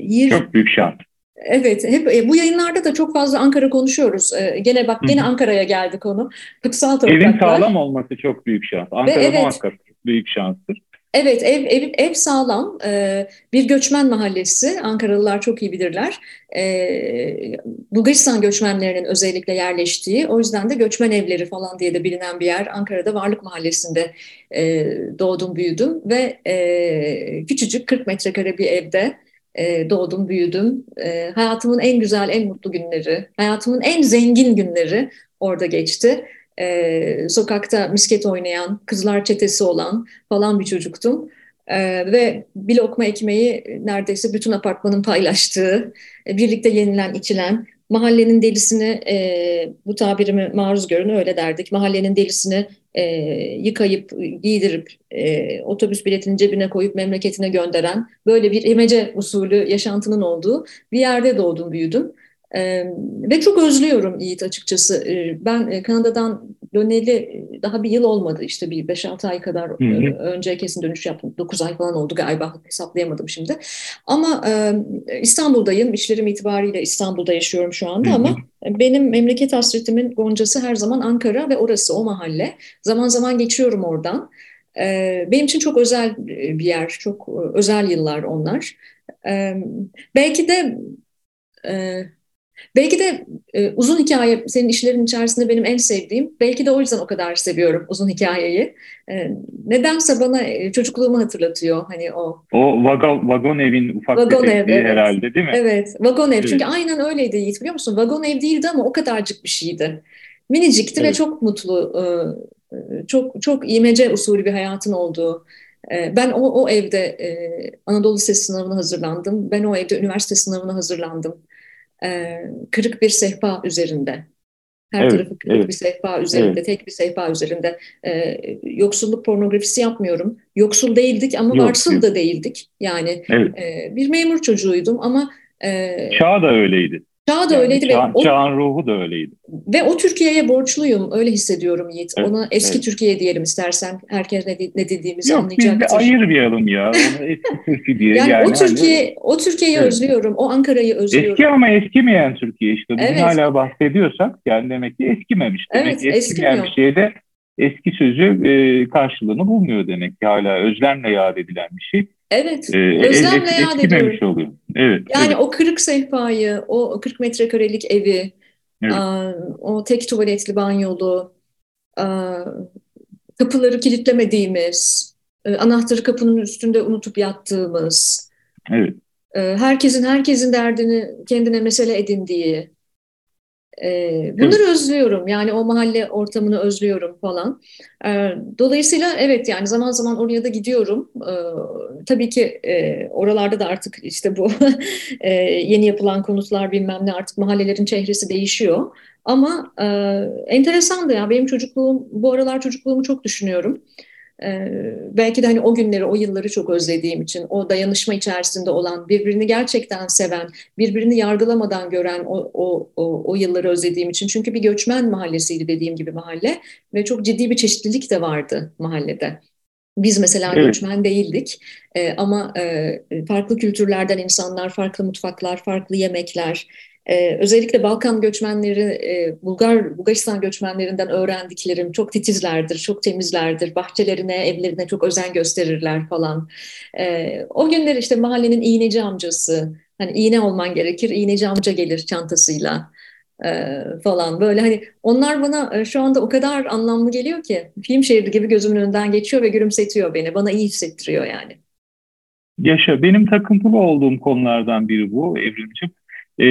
yer... Çok büyük şans. Evet, hep e, bu yayınlarda da çok fazla Ankara konuşuyoruz. E, gene bak gene Ankara'ya geldi konu. Kutsal topraklar. Evin sağlam olması çok büyük şans. Ankara evet, muhakkak büyük şanstır. Evet, ev, ev, ev sağlam. Ee, bir göçmen mahallesi. Ankaralılar çok iyi bilirler. Ee, Bulgaristan göçmenlerinin özellikle yerleştiği, o yüzden de göçmen evleri falan diye de bilinen bir yer. Ankara'da Varlık Mahallesi'nde e, doğdum, büyüdüm ve e, küçücük 40 metrekare bir evde e, doğdum, büyüdüm. E, hayatımın en güzel, en mutlu günleri, hayatımın en zengin günleri orada geçti e, sokakta misket oynayan, kızlar çetesi olan falan bir çocuktum. E, ve bir lokma ekmeği neredeyse bütün apartmanın paylaştığı, e, birlikte yenilen, içilen, mahallenin delisini, e, bu tabirimi maruz görün öyle derdik, mahallenin delisini e, yıkayıp, giydirip, e, otobüs biletini cebine koyup memleketine gönderen, böyle bir imece usulü yaşantının olduğu bir yerde doğdum, büyüdüm. Ee, ve çok özlüyorum Yiğit açıkçası. Ee, ben e, Kanada'dan döneli e, daha bir yıl olmadı işte bir 5-6 ay kadar hı hı. E, önce kesin dönüş yaptım. 9 ay falan oldu galiba hesaplayamadım şimdi. Ama e, İstanbul'dayım. İşlerim itibariyle İstanbul'da yaşıyorum şu anda hı hı. ama benim memleket hasretimin goncası her zaman Ankara ve orası o mahalle. Zaman zaman geçiyorum oradan. E, benim için çok özel bir yer, çok özel yıllar onlar. E, belki de... E, Belki de e, uzun hikaye senin işlerin içerisinde benim en sevdiğim. Belki de o yüzden o kadar seviyorum uzun hikayeyi. E, nedense bana e, çocukluğumu hatırlatıyor hani o. O vagon, vagon evin ufak vagon ev, evet. herhalde değil mi? Evet, vagon ev. Evet. Çünkü aynen öyleydi Yiğit biliyor musun? Vagon ev değildi ama o kadarcık bir şeydi. Minicikti evet. ve çok mutlu, e, e, çok çok imece usulü bir hayatın olduğu. E, ben o, o evde e, Anadolu Lisesi sınavına hazırlandım. Ben o evde üniversite sınavına hazırlandım e, kırık bir sehpa üzerinde. Her evet, tarafı kırık evet. bir sehpa üzerinde, evet. tek bir sehpa üzerinde. E, yoksulluk pornografisi yapmıyorum. Yoksul değildik ama Yok, varsıl da değildik. Yani evet. e, bir memur çocuğuydum ama... E, Çağ da öyleydi. Çağ da yani öyleydi. Çağ, ve o, çağın ruhu da öyleydi. Ve o Türkiye'ye borçluyum. Öyle hissediyorum Yiğit. Evet, Ona eski evet. Türkiye diyelim istersen. Herkes ne, ne dediğimizi Yok, anlayacaktır. Yok biz de ayırmayalım ya. Onu eski Türkiye diye. yani, yani o Türkiye, hani, o Türkiye'yi evet. özlüyorum. O Ankara'yı özlüyorum. Eski ama eskimeyen Türkiye işte. Evet. hala bahsediyorsak yani demek ki eskimemiş. Demek evet, ki eskimeyen eskimiyor. bir şeyde eski sözü e, karşılığını bulmuyor demek ki. Hala özlemle yad edilen bir şey. Evet, ee, özlemle es, yad ediyorum. Oluyor. Evet, yani evet. o kırık sehpayı, o 40 metrekarelik evi, evet. o tek tuvaletli banyolu, kapıları kilitlemediğimiz, e, anahtarı kapının üstünde unutup yattığımız, evet. E, herkesin herkesin derdini kendine mesele edindiği, e, bunları evet. özlüyorum. Yani o mahalle ortamını özlüyorum falan. E, dolayısıyla evet yani zaman zaman oraya da gidiyorum. E, tabii ki e, oralarda da artık işte bu e, yeni yapılan konutlar bilmem ne artık mahallelerin çehresi değişiyor. Ama e, enteresan da ya benim çocukluğum bu aralar çocukluğumu çok düşünüyorum. Ee, belki de hani o günleri, o yılları çok özlediğim için, o dayanışma içerisinde olan, birbirini gerçekten seven, birbirini yargılamadan gören o, o, o, o yılları özlediğim için. Çünkü bir göçmen mahallesiydi dediğim gibi mahalle ve çok ciddi bir çeşitlilik de vardı mahallede. Biz mesela evet. göçmen değildik ee, ama e, farklı kültürlerden insanlar, farklı mutfaklar, farklı yemekler, ee, özellikle Balkan göçmenleri, e, Bulgar, Bulgaristan göçmenlerinden öğrendiklerim çok titizlerdir, çok temizlerdir. Bahçelerine, evlerine çok özen gösterirler falan. Ee, o günler işte mahallenin iğneci amcası, hani iğne olman gerekir, iğneci amca gelir çantasıyla e, falan. Böyle hani onlar bana e, şu anda o kadar anlamlı geliyor ki film şeridi gibi gözümün önünden geçiyor ve gülümsetiyor beni. Bana iyi hissettiriyor yani. Yaşa, benim takıntılı olduğum konulardan biri bu Evrimciğim. Ee,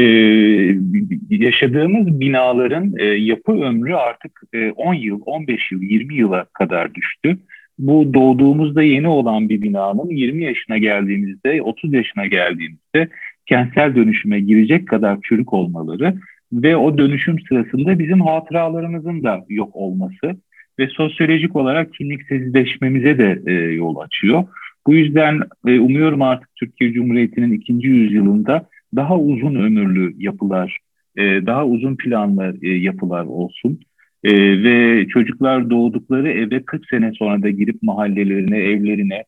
yaşadığımız binaların e, yapı ömrü artık e, 10 yıl, 15 yıl, 20 yıla kadar düştü. Bu doğduğumuzda yeni olan bir binanın 20 yaşına geldiğimizde, 30 yaşına geldiğimizde kentsel dönüşüme girecek kadar çürük olmaları ve o dönüşüm sırasında bizim hatıralarımızın da yok olması ve sosyolojik olarak kimliksizleşmemize de e, yol açıyor. Bu yüzden e, umuyorum artık Türkiye Cumhuriyeti'nin ikinci yüzyılında daha uzun ömürlü yapılar, e, daha uzun planlı e, yapılar olsun. E, ve çocuklar doğdukları eve 40 sene sonra da girip mahallelerine, evlerine,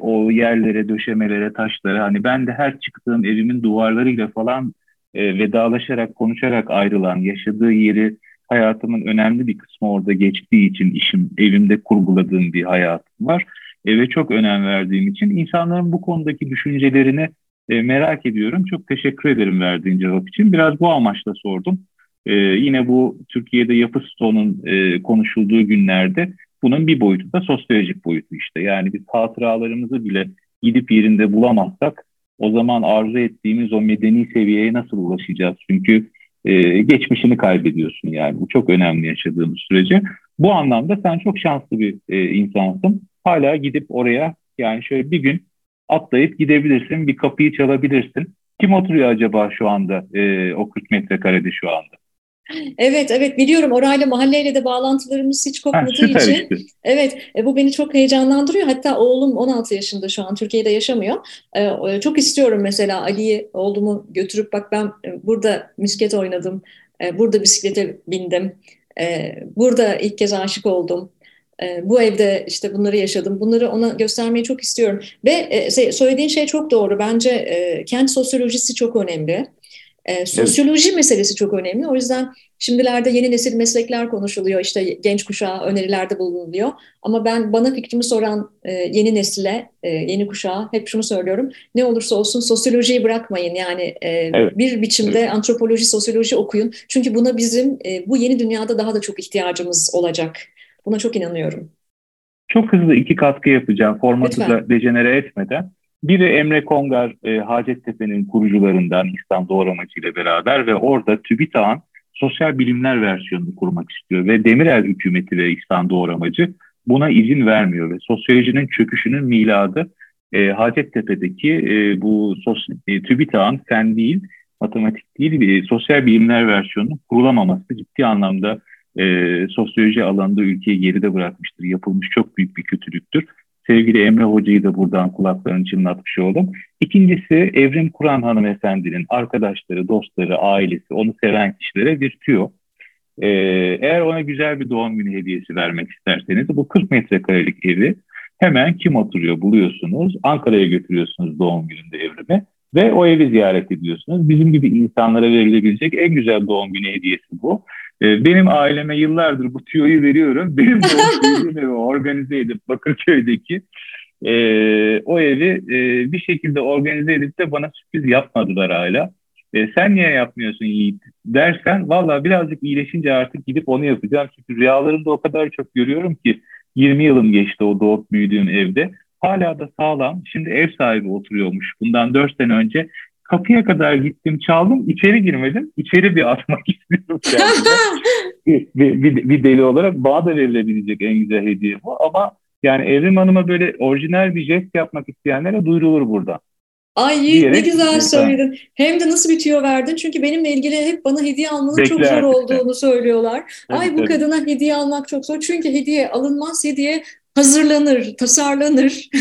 o yerlere, döşemelere, taşlara hani ben de her çıktığım evimin duvarlarıyla falan e, vedalaşarak, konuşarak ayrılan, yaşadığı yeri hayatımın önemli bir kısmı orada geçtiği için işim, evimde kurguladığım bir hayatım var. E, ve çok önem verdiğim için insanların bu konudaki düşüncelerini e, merak ediyorum. Çok teşekkür ederim verdiğin cevap için. Biraz bu amaçla sordum. E, yine bu Türkiye'de yapı stoğunun e, konuşulduğu günlerde bunun bir boyutu da sosyolojik boyutu işte. Yani biz hatıralarımızı bile gidip yerinde bulamazsak o zaman arzu ettiğimiz o medeni seviyeye nasıl ulaşacağız? Çünkü e, geçmişini kaybediyorsun yani. Bu çok önemli yaşadığımız sürece. Bu anlamda sen çok şanslı bir e, insansın. Hala gidip oraya yani şöyle bir gün atlayıp gidebilirsin, bir kapıyı çalabilirsin. Kim oturuyor acaba şu anda e, o 40 metrekarede şu anda? Evet, evet biliyorum. Orayla mahalleyle de bağlantılarımız hiç kopmadığı ha, için. Işte. Evet, e, bu beni çok heyecanlandırıyor. Hatta oğlum 16 yaşında şu an Türkiye'de yaşamıyor. E, çok istiyorum mesela Ali'yi oğlumu götürüp bak ben e, burada misket oynadım, e, burada bisiklete bindim, e, burada ilk kez aşık oldum. E, bu evde işte bunları yaşadım. Bunları ona göstermeyi çok istiyorum. Ve e, söylediğin şey çok doğru. Bence e, kent sosyolojisi çok önemli. E, sosyoloji evet. meselesi çok önemli. O yüzden şimdilerde yeni nesil meslekler konuşuluyor. İşte genç kuşağa önerilerde bulunuluyor. Ama ben bana fikrimi soran e, yeni nesile, e, yeni kuşağa hep şunu söylüyorum. Ne olursa olsun sosyolojiyi bırakmayın. Yani e, evet. bir biçimde evet. antropoloji, sosyoloji okuyun. Çünkü buna bizim e, bu yeni dünyada daha da çok ihtiyacımız olacak. Buna çok inanıyorum. Çok hızlı iki katkı yapacağım formatı Lütfen. da dejenere etmeden. Biri Emre Kongar, e, Hacettepe'nin kurucularından İhsan Doğramacı ile beraber ve orada TÜBİTAK'ın sosyal bilimler versiyonunu kurmak istiyor. Ve Demirel hükümeti ve İhsan Doğramacı buna izin vermiyor. Ve sosyolojinin çöküşünün miladı e, Hacettepe'deki e, bu sos, e, TÜBİTAK'ın fen değil, matematik değil, e, sosyal bilimler versiyonunun kurulamaması ciddi anlamda e, sosyoloji alanında ülkeyi geride bırakmıştır. Yapılmış çok büyük bir kötülüktür. Sevgili Emre Hoca'yı da buradan kulaklarını çınlatmış oldum. İkincisi Evrim Kur'an hanımefendinin arkadaşları, dostları, ailesi, onu seven kişilere bir tüyo. Ee, eğer ona güzel bir doğum günü hediyesi vermek isterseniz bu 40 metrekarelik evi hemen kim oturuyor buluyorsunuz. Ankara'ya götürüyorsunuz doğum gününde evrime ve o evi ziyaret ediyorsunuz. Bizim gibi insanlara verilebilecek en güzel doğum günü hediyesi bu. Ee, benim aileme yıllardır bu tüyoyu veriyorum. Benim doğum evi organize edip Bakırköy'deki e, o evi e, bir şekilde organize edip de bana sürpriz yapmadılar hala. E, sen niye yapmıyorsun Yiğit dersen valla birazcık iyileşince artık gidip onu yapacağım. Çünkü rüyalarımda o kadar çok görüyorum ki 20 yılım geçti o doğup büyüdüğüm evde. Hala da sağlam. Şimdi ev sahibi oturuyormuş. Bundan 4 sene önce kapıya kadar gittim çaldım içeri girmedim içeri bir atmak istiyorum bir, bir, bir, bir deli olarak bana da verilebilecek en güzel hediye bu ama yani Evrim Hanım'a böyle orijinal bir jest yapmak isteyenlere duyurulur burada. Ay Yiğit ne güzel söyledin. Hem de nasıl bitiyor verdin. Çünkü benimle ilgili hep bana hediye almanın Bekler. çok zor olduğunu söylüyorlar. Evet, Ay bu evet. kadına hediye almak çok zor. Çünkü hediye alınmaz. Hediye hazırlanır, tasarlanır.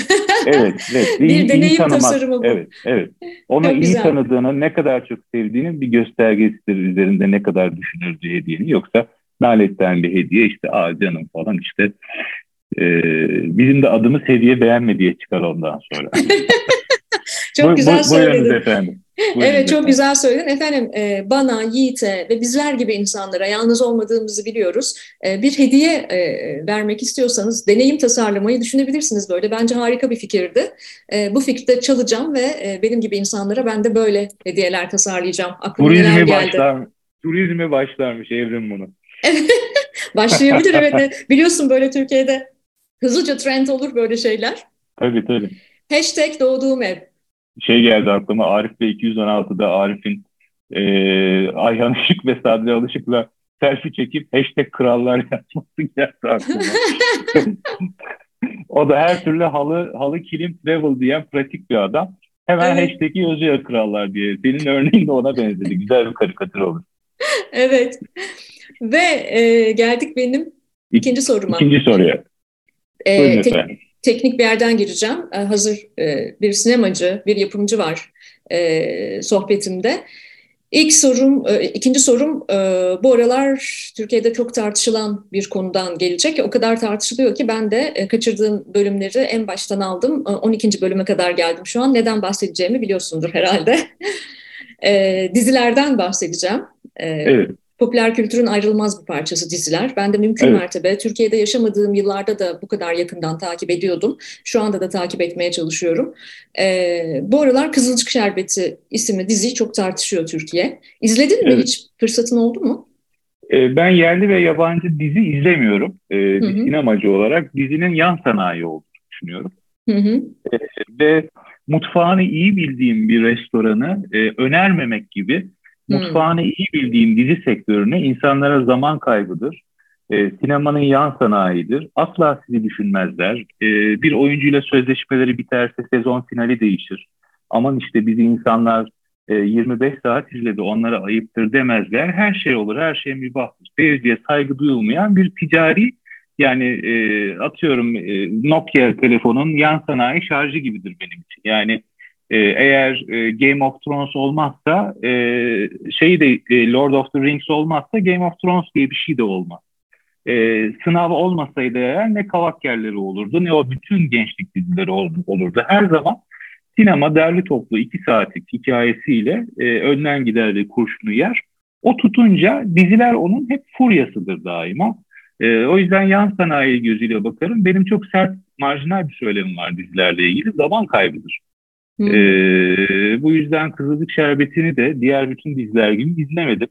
Evet, evet. bir iyi, deneyim iyi tanımak. tasarımı bu. Evet, evet. Onu çok iyi güzel. tanıdığını, ne kadar çok sevdiğinin bir göstergesidir üzerinde ne kadar düşünürdüğü hediyenin. Yoksa naletten bir hediye işte aa canım falan işte e, bizim de adımız hediye beğenme diye çıkar ondan sonra. çok bu, güzel bu, söyledin. efendim. Evet çok güzel söyledin. Efendim e, bana, Yiğit'e ve bizler gibi insanlara yalnız olmadığımızı biliyoruz. E, bir hediye e, vermek istiyorsanız deneyim tasarlamayı düşünebilirsiniz böyle. Bence harika bir fikirdi. E, bu fikirde çalacağım ve e, benim gibi insanlara ben de böyle hediyeler tasarlayacağım. Aklıma Turizme başlar, turizme başlarmış Evrim bunu. Başlayabilir evet. Biliyorsun böyle Türkiye'de hızlıca trend olur böyle şeyler. Tabii tabii. Hashtag doğduğum ev. Şey geldi aklıma Arif Bey 216'da Arif'in e, Ayhan Işık ve Sadri Alışık'la selfie çekip hashtag krallar yapması geldi aklıma. o da her türlü halı, halı kilim travel diyen pratik bir adam. Hemen evet. hashtag'i yazıyor krallar diye. Senin örneğin de ona benzedi. Güzel bir karikatür olur. evet. Ve e, geldik benim ikinci soruma. İkinci soruya. E, te- teknik bir yerden gireceğim. E, hazır e, bir sinemacı, bir yapımcı var e, sohbetimde. İlk sorum, e, ikinci sorum e, bu aralar Türkiye'de çok tartışılan bir konudan gelecek. O kadar tartışılıyor ki ben de e, kaçırdığım bölümleri en baştan aldım. 12. bölüme kadar geldim şu an. Neden bahsedeceğimi biliyorsundur herhalde. Dizilerden bahsedeceğim. Evet popüler kültürün ayrılmaz bir parçası diziler. Ben de mümkün evet. mertebe Türkiye'de yaşamadığım yıllarda da bu kadar yakından takip ediyordum. Şu anda da takip etmeye çalışıyorum. Ee, bu aralar Kızılcık Şerbeti isimli diziyi çok tartışıyor Türkiye. İzledin evet. mi hiç? Fırsatın oldu mu? Ee, ben yerli ve yabancı dizi izlemiyorum. Ee, bir sinemacı olarak dizinin yan sanayi olduğunu düşünüyorum. Hı hı. Ee, ve mutfağını iyi bildiğim bir restoranı e, önermemek gibi Mutfağını hmm. iyi bildiğim dizi sektörüne insanlara zaman kaybıdır. E, sinemanın yan sanayidir. Asla sizi düşünmezler. E, bir oyuncuyla sözleşmeleri biterse sezon finali değişir. Aman işte bizi insanlar e, 25 saat izledi onlara ayıptır demezler. Her şey olur, her şey mübahtır. Seyirciye saygı duyulmayan bir ticari yani e, atıyorum e, Nokia telefonun yan sanayi şarjı gibidir benim için. Yani e, eğer e, Game of Thrones olmazsa e, şey de e, Lord of the Rings olmazsa Game of Thrones diye bir şey de olmaz. E, sınav olmasaydı eğer ne kavak yerleri olurdu ne o bütün gençlik dizileri olurdu. Her zaman sinema derli toplu iki saatlik hikayesiyle e, önden gider ve kurşunu yer. O tutunca diziler onun hep furyasıdır daima. E, o yüzden yan sanayi gözüyle bakarım. Benim çok sert marjinal bir söylemim var dizilerle ilgili. Zaman kaybıdır. Hmm. Ee, bu yüzden Kızılcık Şerbeti'ni de diğer bütün diziler gibi izlemedim.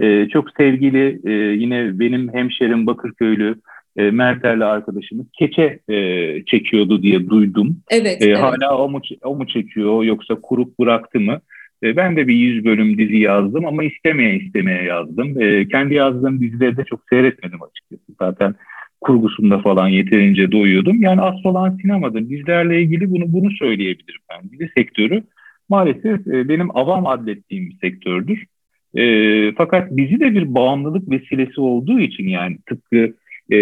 Ee, çok sevgili e, yine benim hemşerim Bakırköylü e, Mertel'le arkadaşımız keçe e, çekiyordu diye duydum. Evet, ee, evet. Hala o mu, o mu çekiyor yoksa kurup bıraktı mı? E, ben de bir yüz bölüm dizi yazdım ama istemeye istemeye yazdım. E, kendi yazdığım dizileri de çok seyretmedim açıkçası. Zaten kurgusunda falan yeterince doyuyordum. Yani asıl olan sinemadır. Bizlerle ilgili bunu bunu söyleyebilirim ben. Dizi sektörü maalesef e, benim avam adlettiğim bir sektördür. E, fakat bizi de bir bağımlılık vesilesi olduğu için yani tıpkı e,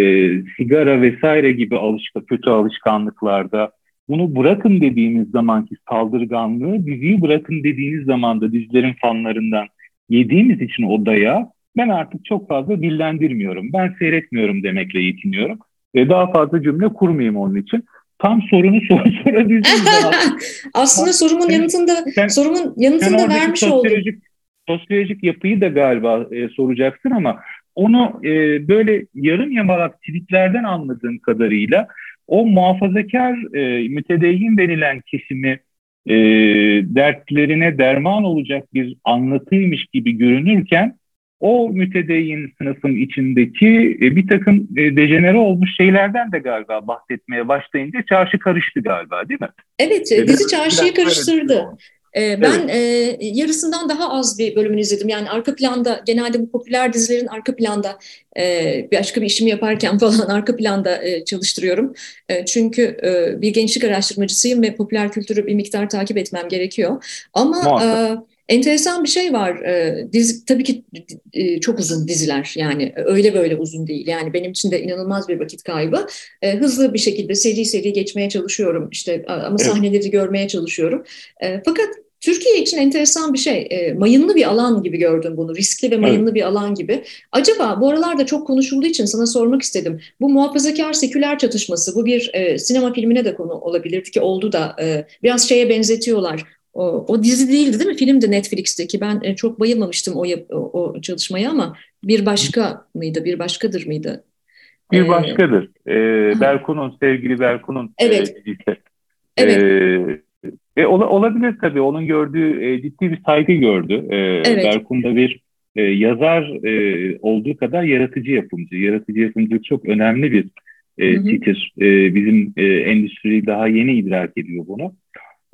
sigara vesaire gibi alışka, kötü alışkanlıklarda bunu bırakın dediğimiz zamanki saldırganlığı diziyi bırakın dediğiniz zaman da dizilerin fanlarından yediğimiz için o dayağı ben artık çok fazla dillendirmiyorum. Ben seyretmiyorum demekle yetiniyorum. E, daha fazla cümle kurmayayım onun için. Tam sorunu sor sorabildiğim Aslında tam, sorumun yanıtında sen, sorumun yanıtını da vermiş sosyolojik, oldum. Sosyolojik yapıyı da galiba e, soracaksın ama onu e, böyle yarım yamalak tweetlerden anladığım kadarıyla o muhafazakar e, mütedeyyin denilen kesimi e, dertlerine derman olacak bir anlatıymış gibi görünürken o mütedeyyin sınıfın içindeki e, bir takım e, dejenere olmuş şeylerden de galiba bahsetmeye başlayınca çarşı karıştı galiba değil mi? Evet, e, dizi çarşıyı karıştırdı. Ee, ben evet. e, yarısından daha az bir bölümünü izledim. Yani arka planda genelde bu popüler dizilerin arka planda e, başka bir işimi yaparken falan arka planda e, çalıştırıyorum. E, çünkü e, bir gençlik araştırmacısıyım ve popüler kültürü bir miktar takip etmem gerekiyor. Ama e, Enteresan bir şey var. E, dizi, tabii ki e, çok uzun diziler yani öyle böyle uzun değil. Yani benim için de inanılmaz bir vakit kaybı. E, hızlı bir şekilde seri seri geçmeye çalışıyorum işte ama sahneleri görmeye çalışıyorum. E, fakat Türkiye için enteresan bir şey. E, mayınlı bir alan gibi gördüm bunu. Riskli ve mayınlı evet. bir alan gibi. Acaba bu aralarda çok konuşulduğu için sana sormak istedim. Bu muhafazakar seküler çatışması, bu bir e, sinema filmine de konu olabilirdi ki oldu da e, biraz şeye benzetiyorlar. O, o dizi değildi değil mi? Filmdi Netflix'teki. Ben e, çok bayılmamıştım o, o, o çalışmaya ama bir başka mıydı? Bir başkadır mıydı? Bir ee, başkadır. Ee, Berkun'un, sevgili Berkun'un e, evet. dizisi. Evet. Ee, e, olabilir tabii. Onun gördüğü e, ciddi bir saygı gördü. E, evet. Berkun'da bir e, yazar e, olduğu kadar yaratıcı yapımcı. Yaratıcı yapımcılık çok önemli bir E, Titir e, bizim e, endüstri daha yeni idrak ediyor bunu.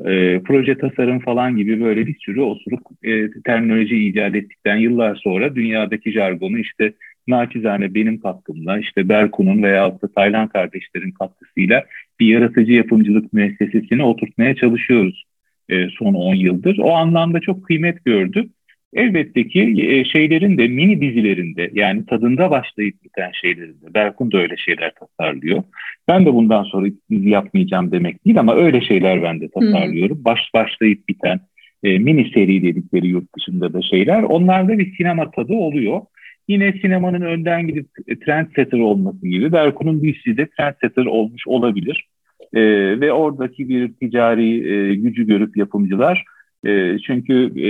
E, proje tasarım falan gibi böyle bir sürü osuruk e, terminoloji icat ettikten yıllar sonra dünyadaki jargonu işte naçizane benim katkımla işte Berkun'un veya da Taylan kardeşlerin katkısıyla bir yaratıcı yapımcılık müessesesini oturtmaya çalışıyoruz e, son 10 yıldır. O anlamda çok kıymet gördü. Elbette ki e, şeylerin de mini dizilerinde yani tadında başlayıp biten şeylerinde Berkun da öyle şeyler tasarlıyor. Ben de bundan sonra dizi yapmayacağım demek değil ama öyle şeyler ben de tasarlıyorum. Hmm. Baş başlayıp biten e, mini seri dedikleri yurt dışında da şeyler. Onlarda bir sinema tadı oluyor. Yine sinemanın önden gidip trendsetter olması gibi Berkun'un DC'de trendsetter olmuş olabilir. E, ve oradaki bir ticari e, gücü görüp yapımcılar e, çünkü e,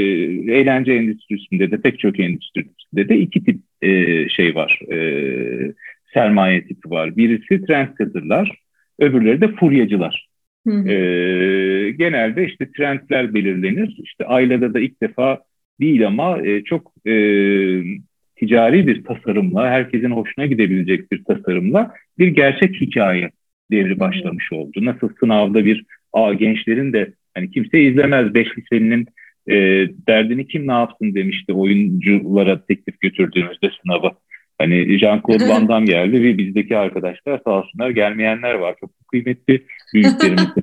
eğlence endüstrisinde de pek çok endüstrisinde de iki tip e, şey var. E, sermaye tipi var. Birisi trendsetterlar, öbürleri de furyacılar. Hı hı. E, genelde işte trendler belirlenir. İşte ailede de ilk defa değil ama e, çok e, ticari bir tasarımla, herkesin hoşuna gidebilecek bir tasarımla bir gerçek hikaye devri başlamış oldu. Nasıl sınavda bir a gençlerin de hani kimse izlemez beş liselinin e, derdini kim ne yapsın demişti oyunculara teklif götürdüğümüzde sınavı. Hani Jean-Claude Van Damme geldi ve bizdeki arkadaşlar sağ olsunlar gelmeyenler var. Çok kıymetli büyüklerimizi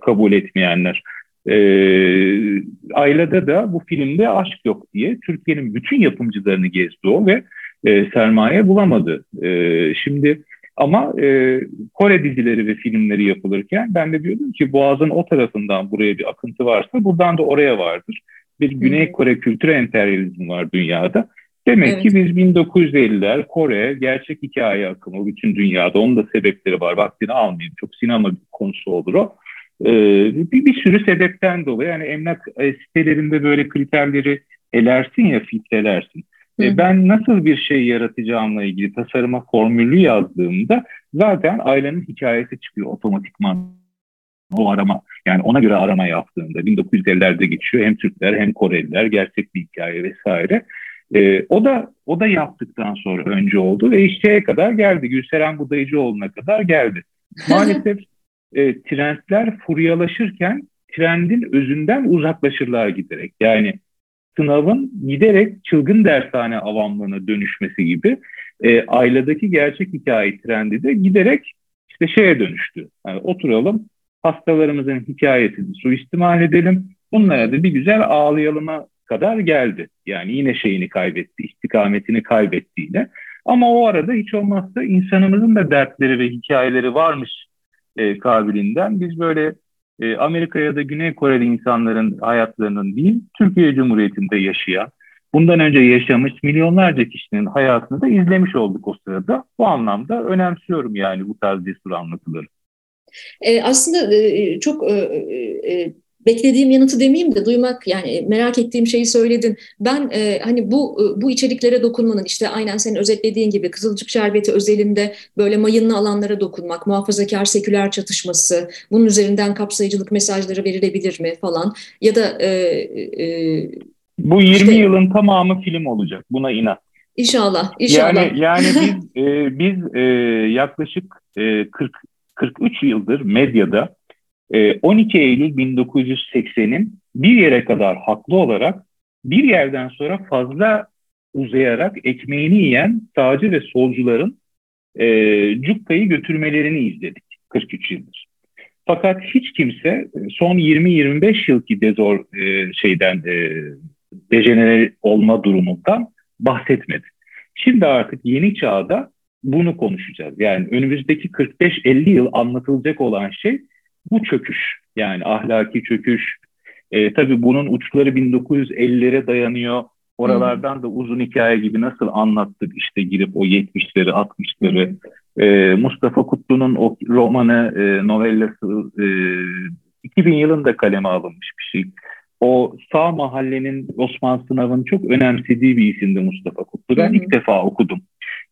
kabul etmeyenler. Ee, Ayla'da da bu filmde aşk yok diye Türkiye'nin bütün yapımcılarını gezdi o ve e, sermaye bulamadı. E, şimdi ama e, Kore dizileri ve filmleri yapılırken ben de diyordum ki Boğaz'ın o tarafından buraya bir akıntı varsa buradan da oraya vardır. Bir Güney Kore kültür emperyalizmi var dünyada. Demek evet. ki biz 1950'ler Kore gerçek hikaye akımı bütün dünyada. Onun da sebepleri var. Vaktini almayayım. Çok sinema konusu olur o. Ee, bir, bir sürü sebepten dolayı yani emlak e, sitelerinde böyle kriterleri elersin ya filtrelersin. E, ben nasıl bir şey yaratacağımla ilgili tasarıma formülü yazdığımda zaten ailenin hikayesi çıkıyor otomatikman o arama yani ona göre arama yaptığında 1950'lerde geçiyor hem Türkler hem Koreliler gerçek bir hikaye vesaire. E, o da o da yaptıktan sonra önce oldu ve işçiye kadar geldi. Gülseren Budayıcıoğlu'na kadar geldi. Maalesef e, trendler furyalaşırken trendin özünden uzaklaşırlar giderek. Yani sınavın giderek çılgın dershane avamlığına dönüşmesi gibi e, ailedeki gerçek hikaye trendi de giderek işte şeye dönüştü. Yani oturalım hastalarımızın hikayesini suistimal edelim. Bunlara da bir güzel ağlayalıma kadar geldi. Yani yine şeyini kaybetti, istikametini kaybetti yine. Ama o arada hiç olmazsa insanımızın da dertleri ve hikayeleri varmış e, kabilinden biz böyle e, Amerika ya da Güney Koreli insanların hayatlarının değil, Türkiye Cumhuriyeti'nde yaşayan, bundan önce yaşamış milyonlarca kişinin hayatını da izlemiş olduk o sırada. Bu anlamda önemsiyorum yani bu tarz cesur anlatıları. E, aslında e, çok e, e, beklediğim yanıtı demeyeyim de duymak yani merak ettiğim şeyi söyledin. Ben e, hani bu e, bu içeriklere dokunmanın işte aynen senin özetlediğin gibi Kızılcık Şerbeti özelinde böyle mayınlı alanlara dokunmak, muhafazakar seküler çatışması, bunun üzerinden kapsayıcılık mesajları verilebilir mi falan ya da e, e, bu 20 işte, yılın tamamı film olacak. Buna inan. İnşallah, inşallah. Yani yani biz e, biz e, yaklaşık e, 40 43 yıldır medyada 12 ee, Eylül 1980'in bir yere kadar haklı olarak bir yerden sonra fazla uzayarak ekmeğini yiyen sağcı ve solcuların e, cukkayı götürmelerini izledik 43 yıldır. Fakat hiç kimse e, son 20-25 yılki dezor e, şeyden e, dejenere olma durumundan bahsetmedi. Şimdi artık yeni çağda bunu konuşacağız. Yani önümüzdeki 45-50 yıl anlatılacak olan şey bu çöküş yani ahlaki çöküş e, tabii bunun uçları 1950'lere dayanıyor. Oralardan da uzun hikaye gibi nasıl anlattık işte girip o 70'leri 60'ları e, Mustafa Kutlu'nun o romanı e, novellası e, 2000 yılında kaleme alınmış bir şey. O sağ mahallenin Osman Sınav'ın çok önemsediği bir isimdi Mustafa Kutlu. Ben hı hı. ilk defa okudum.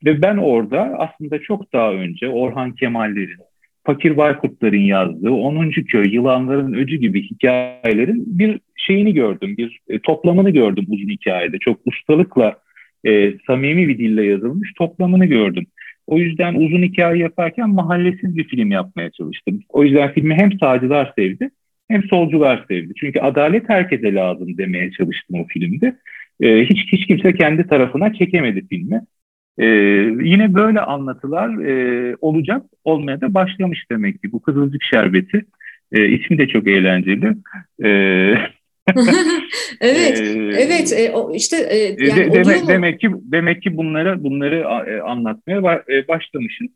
Ve ben orada aslında çok daha önce Orhan Kemal'lerin, Fakir Baykurtların yazdığı 10. Köy, Yılanların Öcü gibi hikayelerin bir şeyini gördüm, bir e, toplamını gördüm uzun hikayede. Çok ustalıkla, e, samimi bir dille yazılmış toplamını gördüm. O yüzden uzun hikaye yaparken mahallesiz bir film yapmaya çalıştım. O yüzden filmi hem sağcılar sevdi hem solcular sevdi. Çünkü adalet herkese lazım demeye çalıştım o filmde. Ee, hiç hiç kimse kendi tarafına çekemedi filmi. Ee, yine böyle anlatılar e, olacak, olmaya da başlamış demek ki. Bu Kızılcık Şerbeti e, ismi de çok eğlenceli. E, evet, e, evet. E, o işte e, yani de, demek, demek ki demek ki bunlara bunları e, anlatmaya e, başlamışız.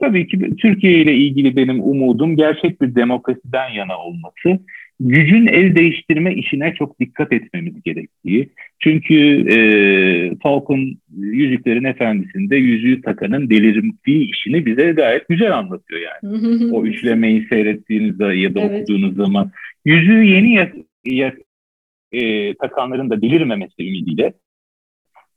Tabii ki Türkiye ile ilgili benim umudum gerçek bir demokrasiden yana olması. Gücün el değiştirme işine çok dikkat etmemiz gerektiği. Çünkü e, Falcon Yüzüklerin Efendisi'nde yüzüğü takanın delirdiği işini bize gayet güzel anlatıyor yani. o üçlemeyi seyrettiğinizde ya da evet. okuduğunuz zaman. Yüzüğü yeni ya, ya, e, takanların da delirmemesi ümidiyle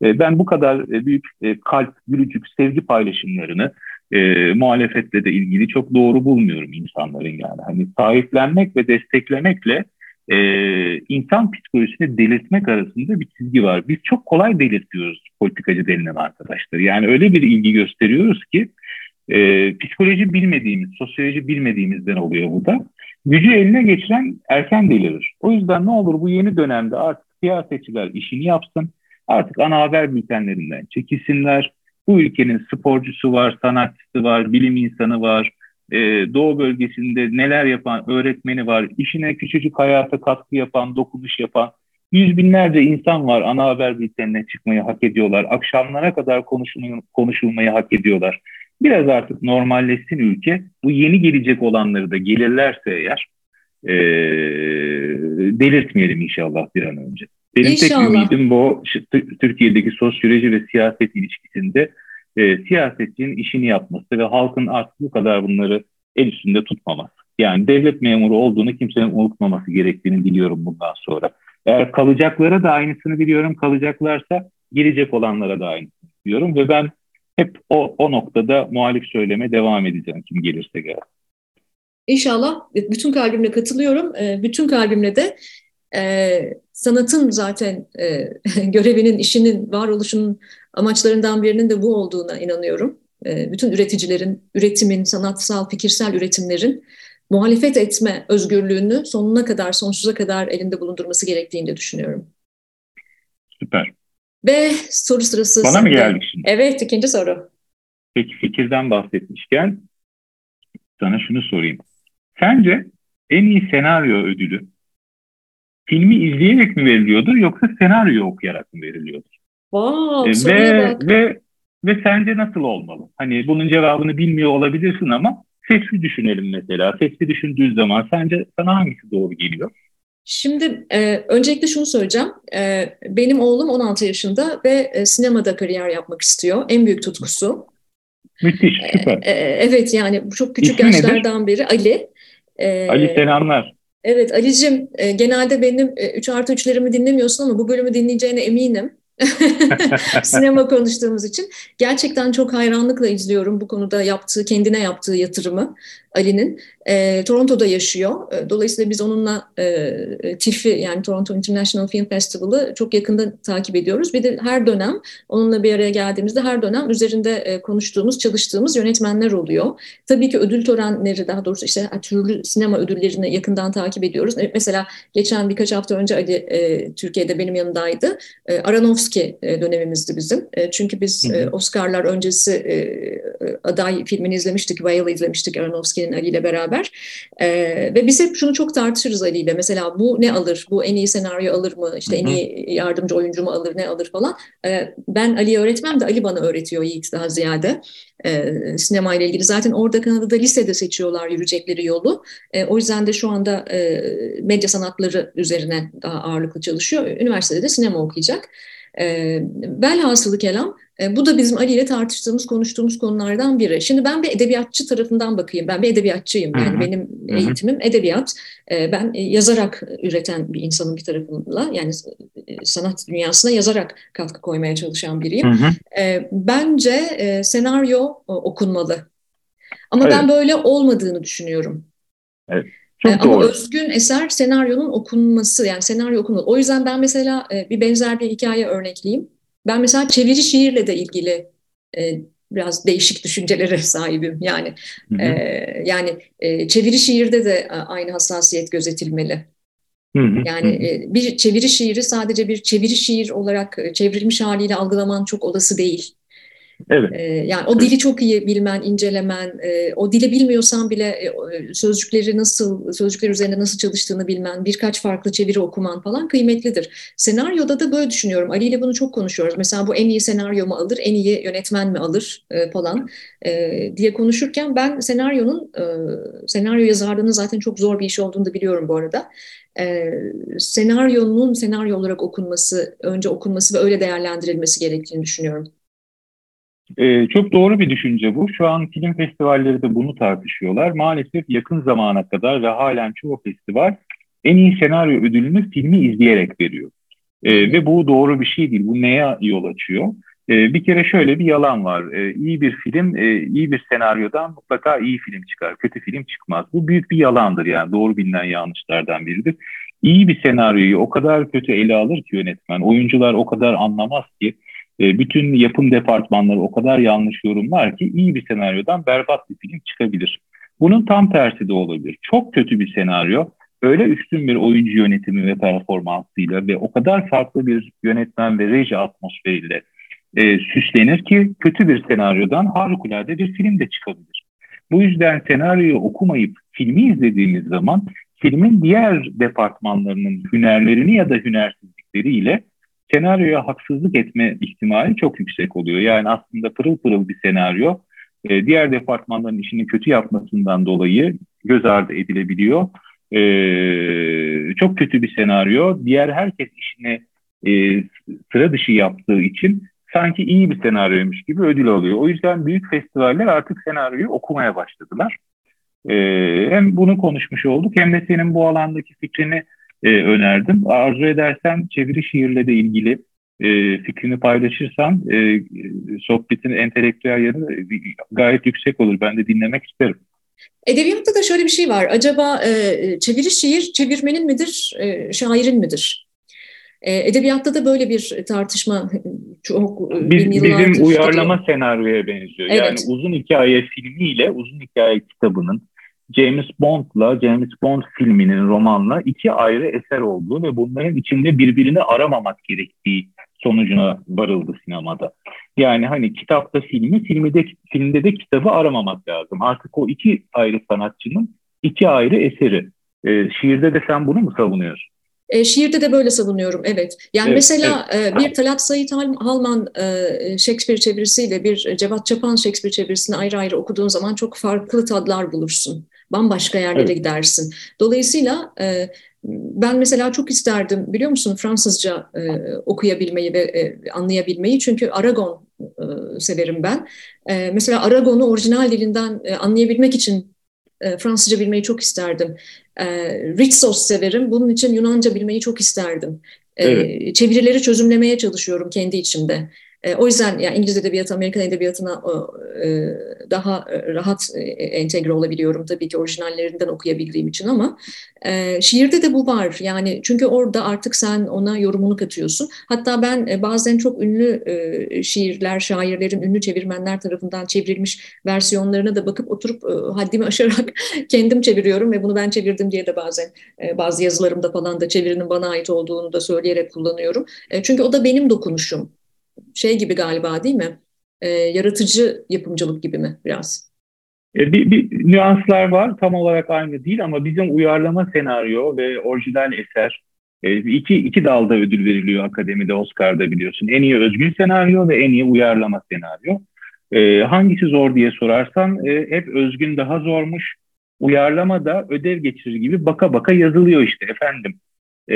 e, ben bu kadar e, büyük e, kalp, gülücük, sevgi paylaşımlarını e, muhalefetle de ilgili çok doğru bulmuyorum insanların yani. Hani sahiplenmek ve desteklemekle e, insan psikolojisini delirtmek arasında bir çizgi var. Biz çok kolay delirtiyoruz politikacı denilen arkadaşlar. Yani öyle bir ilgi gösteriyoruz ki e, psikoloji bilmediğimiz, sosyoloji bilmediğimizden oluyor bu da. Gücü eline geçiren erken delirir. O yüzden ne olur bu yeni dönemde artık siyasetçiler işini yapsın. Artık ana haber bültenlerinden çekilsinler bu ülkenin sporcusu var, sanatçısı var, bilim insanı var, e, Doğu bölgesinde neler yapan öğretmeni var, işine küçücük hayata katkı yapan, dokunuş yapan yüz binlerce insan var ana haber bültenine çıkmayı hak ediyorlar. Akşamlara kadar konuşulmayı, konuşulmayı hak ediyorlar. Biraz artık normalleşsin ülke. Bu yeni gelecek olanları da gelirlerse eğer e, delirtmeyelim inşallah bir an önce. Benim İnşallah. tek ümidim bu Türkiye'deki sosyoloji ve siyaset ilişkisinde e, siyasetçinin işini yapması ve halkın artık bu kadar bunları el üstünde tutmaması. Yani devlet memuru olduğunu kimsenin unutmaması gerektiğini biliyorum bundan sonra. Eğer kalacaklara da aynısını biliyorum, kalacaklarsa gelecek olanlara da aynısını biliyorum ve ben hep o, o noktada muhalif söyleme devam edeceğim kim gelirse gelsin. İnşallah bütün kalbimle katılıyorum. E, bütün kalbimle de e, sanatın zaten e, görevinin, işinin, varoluşunun amaçlarından birinin de bu olduğuna inanıyorum. E, bütün üreticilerin, üretimin, sanatsal, fikirsel üretimlerin muhalefet etme özgürlüğünü sonuna kadar, sonsuza kadar elinde bulundurması gerektiğini de düşünüyorum. Süper. Ve soru sırası... Bana mı geldik şimdi? Evet, ikinci soru. Peki fikirden bahsetmişken sana şunu sorayım. Sence en iyi senaryo ödülü filmi izleyerek mi veriliyordur yoksa senaryo okuyarak mı veriliyordur? Wow, e, ve, ve ve sence nasıl olmalı? Hani bunun cevabını bilmiyor olabilirsin ama sesli düşünelim mesela. Sesli düşündüğün zaman sence sana hangisi doğru geliyor? Şimdi e, öncelikle şunu söyleyeceğim. E, benim oğlum 16 yaşında ve e, sinemada kariyer yapmak istiyor. En büyük tutkusu. Müthiş, süper. E, e, evet yani çok küçük İsmi yaşlardan nedir? beri Ali. E, Ali selamlar. Evet Ali'cim e, genelde benim e, 3 artı 3'lerimi dinlemiyorsun ama bu bölümü dinleyeceğine eminim. Sinema konuştuğumuz için. Gerçekten çok hayranlıkla izliyorum bu konuda yaptığı, kendine yaptığı yatırımı. Ali'nin. E, Toronto'da yaşıyor. E, dolayısıyla biz onunla e, TIF'i yani Toronto International Film Festival'ı çok yakında takip ediyoruz. Bir de her dönem onunla bir araya geldiğimizde her dönem üzerinde e, konuştuğumuz, çalıştığımız yönetmenler oluyor. Tabii ki ödül törenleri daha doğrusu işte türlü sinema ödüllerini yakından takip ediyoruz. E, mesela geçen birkaç hafta önce Ali e, Türkiye'de benim yanındaydı. E, Aronofsky e, dönemimizdi bizim. E, çünkü biz e, Oscar'lar öncesi e, aday filmini izlemiştik, Whale izlemiştik Aronofsky Türkiye'nin Ali ile beraber. E, ve biz hep şunu çok tartışırız Ali ile. Mesela bu ne alır? Bu en iyi senaryo alır mı? İşte en iyi yardımcı oyuncu mu alır? Ne alır falan. E, ben Ali'ye öğretmem de Ali bana öğretiyor Yiğit daha ziyade. E, sinema ile ilgili. Zaten orada Kanada'da lisede seçiyorlar yürüyecekleri yolu. E, o yüzden de şu anda e, medya sanatları üzerine daha ağırlıklı çalışıyor. Üniversitede de sinema okuyacak. E, velhasılı kelam e, bu da bizim Ali ile tartıştığımız, konuştuğumuz konulardan biri. Şimdi ben bir edebiyatçı tarafından bakayım. Ben bir edebiyatçıyım. Yani Hı-hı. benim Hı-hı. eğitimim edebiyat. E, ben yazarak üreten bir insanın bir tarafıyla yani e, sanat dünyasına yazarak katkı koymaya çalışan biriyim. Hı-hı. Bence senaryo okunmalı. Ama evet. ben böyle olmadığını düşünüyorum. Evet. Çok Ama doğru. özgün eser senaryonun okunması yani senaryo okunmalı. O yüzden ben mesela bir benzer bir hikaye örnekleyeyim. Ben mesela çeviri şiirle de ilgili e, biraz değişik düşüncelere sahibim yani. Hı hı. E, yani e, çeviri şiirde de aynı hassasiyet gözetilmeli. Yani e, bir çeviri şiiri sadece bir çeviri şiir olarak e, çevrilmiş haliyle algılaman çok olası değil. Evet. Ee, yani o dili çok iyi bilmen, incelemen, e, o dili bilmiyorsan bile e, e, sözcükleri nasıl, sözcükler üzerinde nasıl çalıştığını bilmen, birkaç farklı çeviri okuman falan kıymetlidir. Senaryoda da böyle düşünüyorum. Ali ile bunu çok konuşuyoruz. Mesela bu en iyi senaryo mu alır, en iyi yönetmen mi alır falan diye konuşurken ben senaryonun, senaryo yazarlığının zaten çok zor bir iş olduğunu da biliyorum bu arada e, senaryonun senaryo olarak okunması, önce okunması ve öyle değerlendirilmesi gerektiğini düşünüyorum. Ee, çok doğru bir düşünce bu. Şu an film festivalleri de bunu tartışıyorlar. Maalesef yakın zamana kadar ve halen çoğu festival en iyi senaryo ödülünü filmi izleyerek veriyor. Ee, ve bu doğru bir şey değil. Bu neye yol açıyor? Ee, bir kere şöyle bir yalan var. Ee, iyi bir film, e, iyi bir senaryodan mutlaka iyi film çıkar. Kötü film çıkmaz. Bu büyük bir yalandır yani. Doğru bilinen yanlışlardan biridir. İyi bir senaryoyu o kadar kötü ele alır ki yönetmen. Oyuncular o kadar anlamaz ki e, bütün yapım departmanları o kadar yanlış yorumlar ki iyi bir senaryodan berbat bir film çıkabilir. Bunun tam tersi de olabilir. Çok kötü bir senaryo öyle üstün bir oyuncu yönetimi ve performansıyla ve o kadar farklı bir yönetmen ve reji atmosferiyle e, süslenir ki kötü bir senaryodan harikulade bir film de çıkabilir. Bu yüzden senaryoyu okumayıp filmi izlediğimiz zaman filmin diğer departmanlarının hünerlerini ya da hünersizlikleriyle senaryoya haksızlık etme ihtimali çok yüksek oluyor. Yani aslında pırıl pırıl bir senaryo e, diğer departmanların işini kötü yapmasından dolayı göz ardı edilebiliyor. E, çok kötü bir senaryo. Diğer herkes işini e, sıra dışı yaptığı için sanki iyi bir senaryoymuş gibi ödül alıyor. O yüzden büyük festivaller artık senaryoyu okumaya başladılar. E, hem bunu konuşmuş olduk hem de senin bu alandaki fikrini e, önerdim. Arzu edersen çeviri şiirle de ilgili e, fikrini paylaşırsan e, sohbetin entelektüel yanı gayet yüksek olur. Ben de dinlemek isterim. Edebiyatta da şöyle bir şey var. Acaba e, çeviri şiir çevirmenin midir, e, şairin midir? E, edebiyatta da böyle bir tartışma çok Biz, Bizim uyarlama gidiyor. senaryoya benziyor. Evet. Yani uzun hikaye filmiyle uzun hikaye kitabının James Bond'la James Bond filminin romanla iki ayrı eser olduğu ve bunların içinde birbirini aramamak gerektiği sonucuna varıldı sinemada. Yani hani kitapta filmi, filmde, filmde de kitabı aramamak lazım. Artık o iki ayrı sanatçının iki ayrı eseri. E, şiirde de sen bunu mu savunuyorsun? E, şiirde de böyle savunuyorum, evet. Yani evet, mesela evet. E, bir Talat Sait Halman e, Shakespeare çevirisiyle bir Cevat Çapan Shakespeare çevirisini ayrı ayrı okuduğun zaman çok farklı tadlar bulursun. Bambaşka yerlere evet. gidersin. Dolayısıyla e, ben mesela çok isterdim biliyor musun Fransızca e, okuyabilmeyi ve e, anlayabilmeyi. Çünkü Aragon e, severim ben. E, mesela Aragon'u orijinal dilinden e, anlayabilmek için e, Fransızca bilmeyi çok isterdim. E, Ritsos severim. Bunun için Yunanca bilmeyi çok isterdim. E, evet. Çevirileri çözümlemeye çalışıyorum kendi içimde. E, o yüzden yani İngiliz edebiyatı, Amerikan edebiyatına e, daha rahat e, entegre olabiliyorum tabii ki orijinallerinden okuyabildiğim için ama e, şiirde de bu var. Yani çünkü orada artık sen ona yorumunu katıyorsun. Hatta ben e, bazen çok ünlü e, şiirler, şairlerin, ünlü çevirmenler tarafından çevrilmiş versiyonlarına da bakıp oturup e, haddimi aşarak kendim çeviriyorum ve bunu ben çevirdim diye de bazen e, bazı yazılarımda falan da çevirinin bana ait olduğunu da söyleyerek kullanıyorum. E, çünkü o da benim dokunuşum şey gibi galiba değil mi? E, yaratıcı yapımcılık gibi mi biraz? E, bir, bir nüanslar var tam olarak aynı değil ama bizim uyarlama senaryo ve orijinal eser e, iki, iki dalda ödül veriliyor akademide Oscar'da biliyorsun. En iyi özgün senaryo ve en iyi uyarlama senaryo. E, hangisi zor diye sorarsan e, hep özgün daha zormuş. Uyarlama da ödev geçirir gibi baka baka yazılıyor işte efendim e,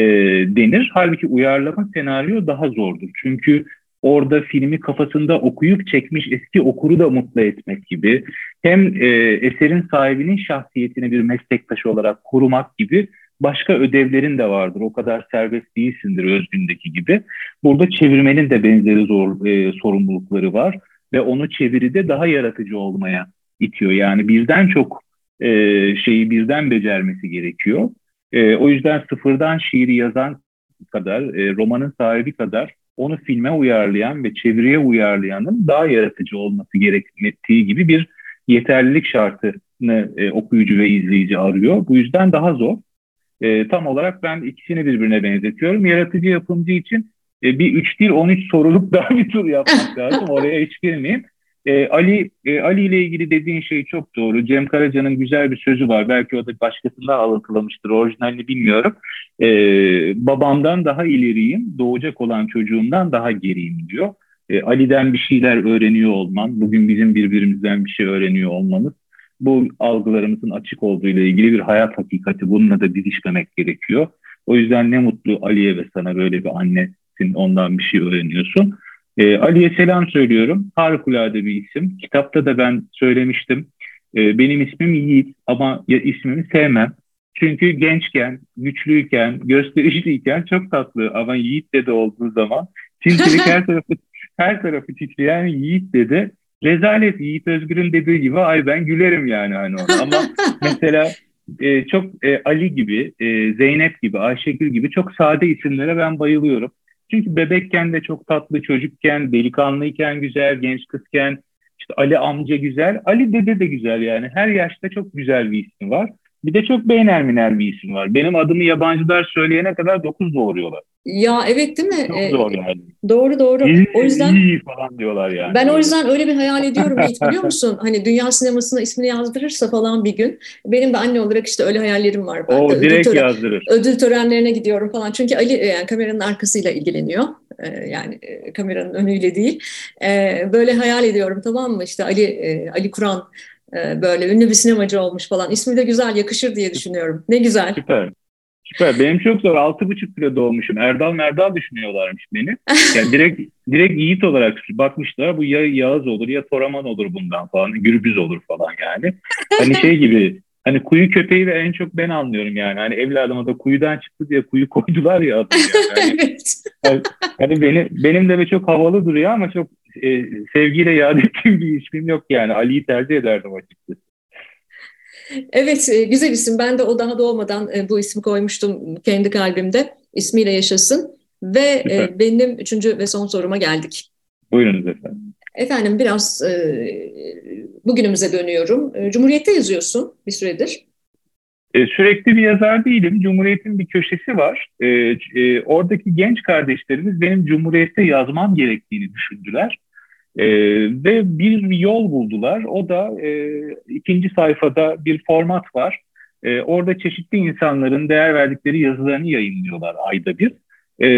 denir. Halbuki uyarlama senaryo daha zordur. Çünkü orada filmi kafasında okuyup çekmiş eski okuru da mutlu etmek gibi hem e, eserin sahibinin şahsiyetini bir meslektaşı olarak korumak gibi başka ödevlerin de vardır. O kadar serbest değilsindir özgündeki gibi. Burada çevirmenin de benzeri zor e, sorumlulukları var ve onu çeviride daha yaratıcı olmaya itiyor. Yani birden çok e, şeyi birden becermesi gerekiyor. E, o yüzden sıfırdan şiiri yazan kadar, e, romanın sahibi kadar onu filme uyarlayan ve çeviriye uyarlayanın daha yaratıcı olması gerektiği gibi bir yeterlilik şartını e, okuyucu ve izleyici arıyor. Bu yüzden daha zor. E, tam olarak ben ikisini birbirine benzetiyorum. Yaratıcı yapımcı için e, bir 3 değil 13 soruluk daha bir tur yapmak lazım. Oraya hiç girmeyeyim. E, Ali e, Ali ile ilgili dediğin şey çok doğru. Cem Karaca'nın güzel bir sözü var. Belki o da başkasından alıntılamıştır. Orijinalini bilmiyorum. E, babamdan daha ileriyim, doğacak olan çocuğumdan daha geriyim diyor. E, Ali'den bir şeyler öğreniyor olman, bugün bizim birbirimizden bir şey öğreniyor olmamız, bu algılarımızın açık olduğu ile ilgili bir hayat hakikati. Bununla da didişmemek gerekiyor. O yüzden ne mutlu Ali'ye ve sana böyle bir annesin, ondan bir şey öğreniyorsun. E, Ali'ye selam söylüyorum. Harikulade bir isim. Kitapta da ben söylemiştim. E, benim ismim Yiğit ama ismimi sevmem. Çünkü gençken, güçlüyken, gösterişliyken çok tatlı ama Yiğit dede olduğu zaman sinsilik her tarafı her tarafı titreyen Yiğit dede rezalet Yiğit Özgür'ün dediği gibi ay ben gülerim yani hani ona. Ama mesela e, çok e, Ali gibi, e, Zeynep gibi, Ayşegül gibi çok sade isimlere ben bayılıyorum. Çünkü bebekken de çok tatlı, çocukken, delikanlıyken güzel, genç kızken, işte Ali amca güzel, Ali dede de güzel yani. Her yaşta çok güzel bir isim var. Bir de çok beynelminer bir isim var. Benim adımı yabancılar söyleyene kadar dokuz doğuruyorlar. Ya evet değil mi? Çok ee, zor yani. Doğru doğru. İyi, o yüzden iyi falan diyorlar yani. Ben o yüzden öyle bir hayal ediyorum hiç biliyor musun? Hani dünya sinemasına ismini yazdırırsa falan bir gün. Benim de anne olarak işte öyle hayallerim var. Ben o direkt tören, yazdırır. Ödül törenlerine gidiyorum falan. Çünkü Ali yani kameranın arkasıyla ilgileniyor. Ee, yani e, kameranın önüyle değil. Ee, böyle hayal ediyorum tamam mı? İşte Ali e, Ali Kur'an e, böyle ünlü bir sinemacı olmuş falan. İsmi de güzel, yakışır diye düşünüyorum. Ne güzel. Süper. Süper. Benim çok zor. Altı buçuk kilo doğmuşum. Erdal Merdal düşünüyorlarmış beni. Yani direkt direkt Yiğit olarak bakmışlar. Bu ya Yağız olur ya Toraman olur bundan falan. Gürbüz olur falan yani. Hani şey gibi hani kuyu köpeği ve en çok ben anlıyorum yani. Hani evladıma da kuyudan çıktı diye kuyu koydular ya yani. evet. Hani, hani benim, benim de çok havalı duruyor ama çok e, sevgiyle yad ettiğim bir ismim yok yani. Ali'yi tercih ederdim açıkçası. Evet, e, güzel isim. Ben de o daha doğmadan e, bu ismi koymuştum kendi kalbimde. İsmiyle yaşasın. Ve e, Süper. benim üçüncü ve son soruma geldik. Buyurunuz efendim. Efendim biraz bugünümüze dönüyorum. Cumhuriyet'te yazıyorsun bir süredir. Sürekli bir yazar değilim. Cumhuriyet'in bir köşesi var. Oradaki genç kardeşlerimiz benim Cumhuriyet'te yazmam gerektiğini düşündüler. E, ve bir yol buldular. O da e, ikinci sayfada bir format var. E, orada çeşitli insanların değer verdikleri yazılarını yayınlıyorlar ayda bir. E,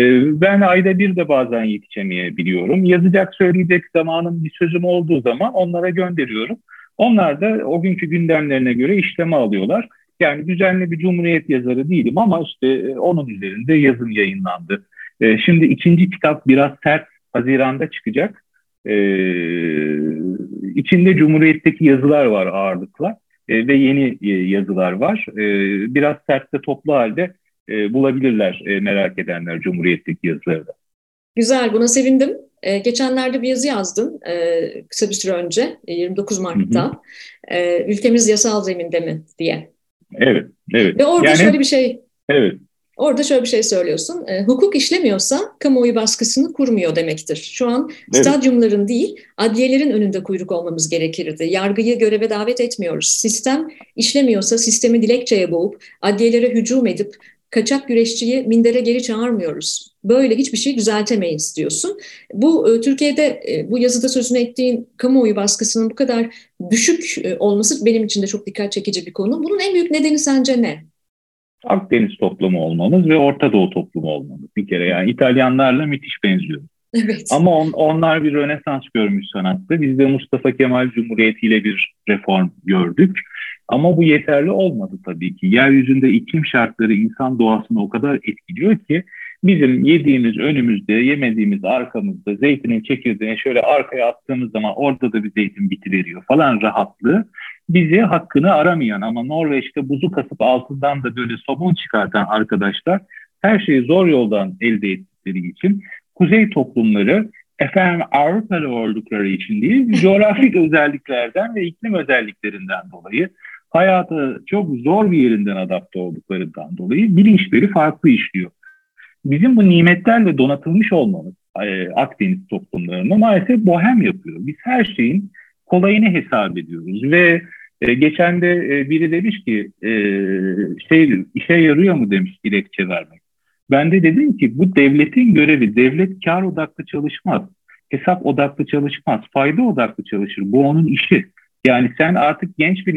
ben ayda bir de bazen yetişemeyebiliyorum. Yazacak, söyleyecek zamanım bir sözüm olduğu zaman onlara gönderiyorum. Onlar da o günkü gündemlerine göre işleme alıyorlar. Yani düzenli bir cumhuriyet yazarı değilim ama işte e, onun üzerinde yazım yayınlandı. E, şimdi ikinci kitap biraz sert Haziran'da çıkacak. E, içinde Cumhuriyet'teki yazılar var ağırlıkla e, ve yeni e, yazılar var. E, biraz sertte toplu halde e, bulabilirler e, merak edenler Cumhuriyet'teki yazıları da. Güzel, buna sevindim. Ee, geçenlerde bir yazı yazdım e, kısa bir süre önce, 29 Mart'ta. Hı hı. E, ülkemiz yasal zeminde mi diye. Evet, evet. Ve orada yani, şöyle bir şey evet. Orada şöyle bir şey söylüyorsun. E, hukuk işlemiyorsa kamuoyu baskısını kurmuyor demektir. Şu an evet. stadyumların değil, adliyelerin önünde kuyruk olmamız gerekirdi. Yargıyı göreve davet etmiyoruz. Sistem işlemiyorsa sistemi dilekçeye boğup, adliyelere hücum edip, kaçak güreşçiyi mindere geri çağırmıyoruz. Böyle hiçbir şey düzeltemeyiz diyorsun. Bu e, Türkiye'de e, bu yazıda sözünü ettiğin kamuoyu baskısının bu kadar düşük e, olması benim için de çok dikkat çekici bir konu. Bunun en büyük nedeni sence ne? Akdeniz toplumu olmamız ve Orta Doğu toplumu olmamız bir kere. Yani İtalyanlarla müthiş benziyor. Evet. Ama on, onlar bir rönesans görmüş sanatta. Biz de Mustafa Kemal Cumhuriyeti ile bir reform gördük. Ama bu yeterli olmadı tabii ki. Yeryüzünde iklim şartları insan doğasını o kadar etkiliyor ki bizim yediğimiz önümüzde, yemediğimiz arkamızda, zeytinin çekirdeğini şöyle arkaya attığımız zaman orada da bir zeytin bitiveriyor falan rahatlığı bizi hakkını aramayan ama Norveç'te buzu kasıp altından da böyle somon çıkartan arkadaşlar her şeyi zor yoldan elde ettikleri için kuzey toplumları efendim Avrupalı oldukları için değil, coğrafik özelliklerden ve iklim özelliklerinden dolayı hayatı çok zor bir yerinden adapte olduklarından dolayı bilinçleri farklı işliyor. Bizim bu nimetlerle donatılmış olmamız, e, Akdeniz toplumlarında maalesef bohem yapıyor. Biz her şeyin kolayını hesap ediyoruz ve e, geçen de e, biri demiş ki e, şey işe yarıyor mu demiş dilekçe vermek. Ben de dedim ki bu devletin görevi. Devlet kar odaklı çalışmaz. Hesap odaklı çalışmaz. Fayda odaklı çalışır. Bu onun işi. Yani sen artık genç bir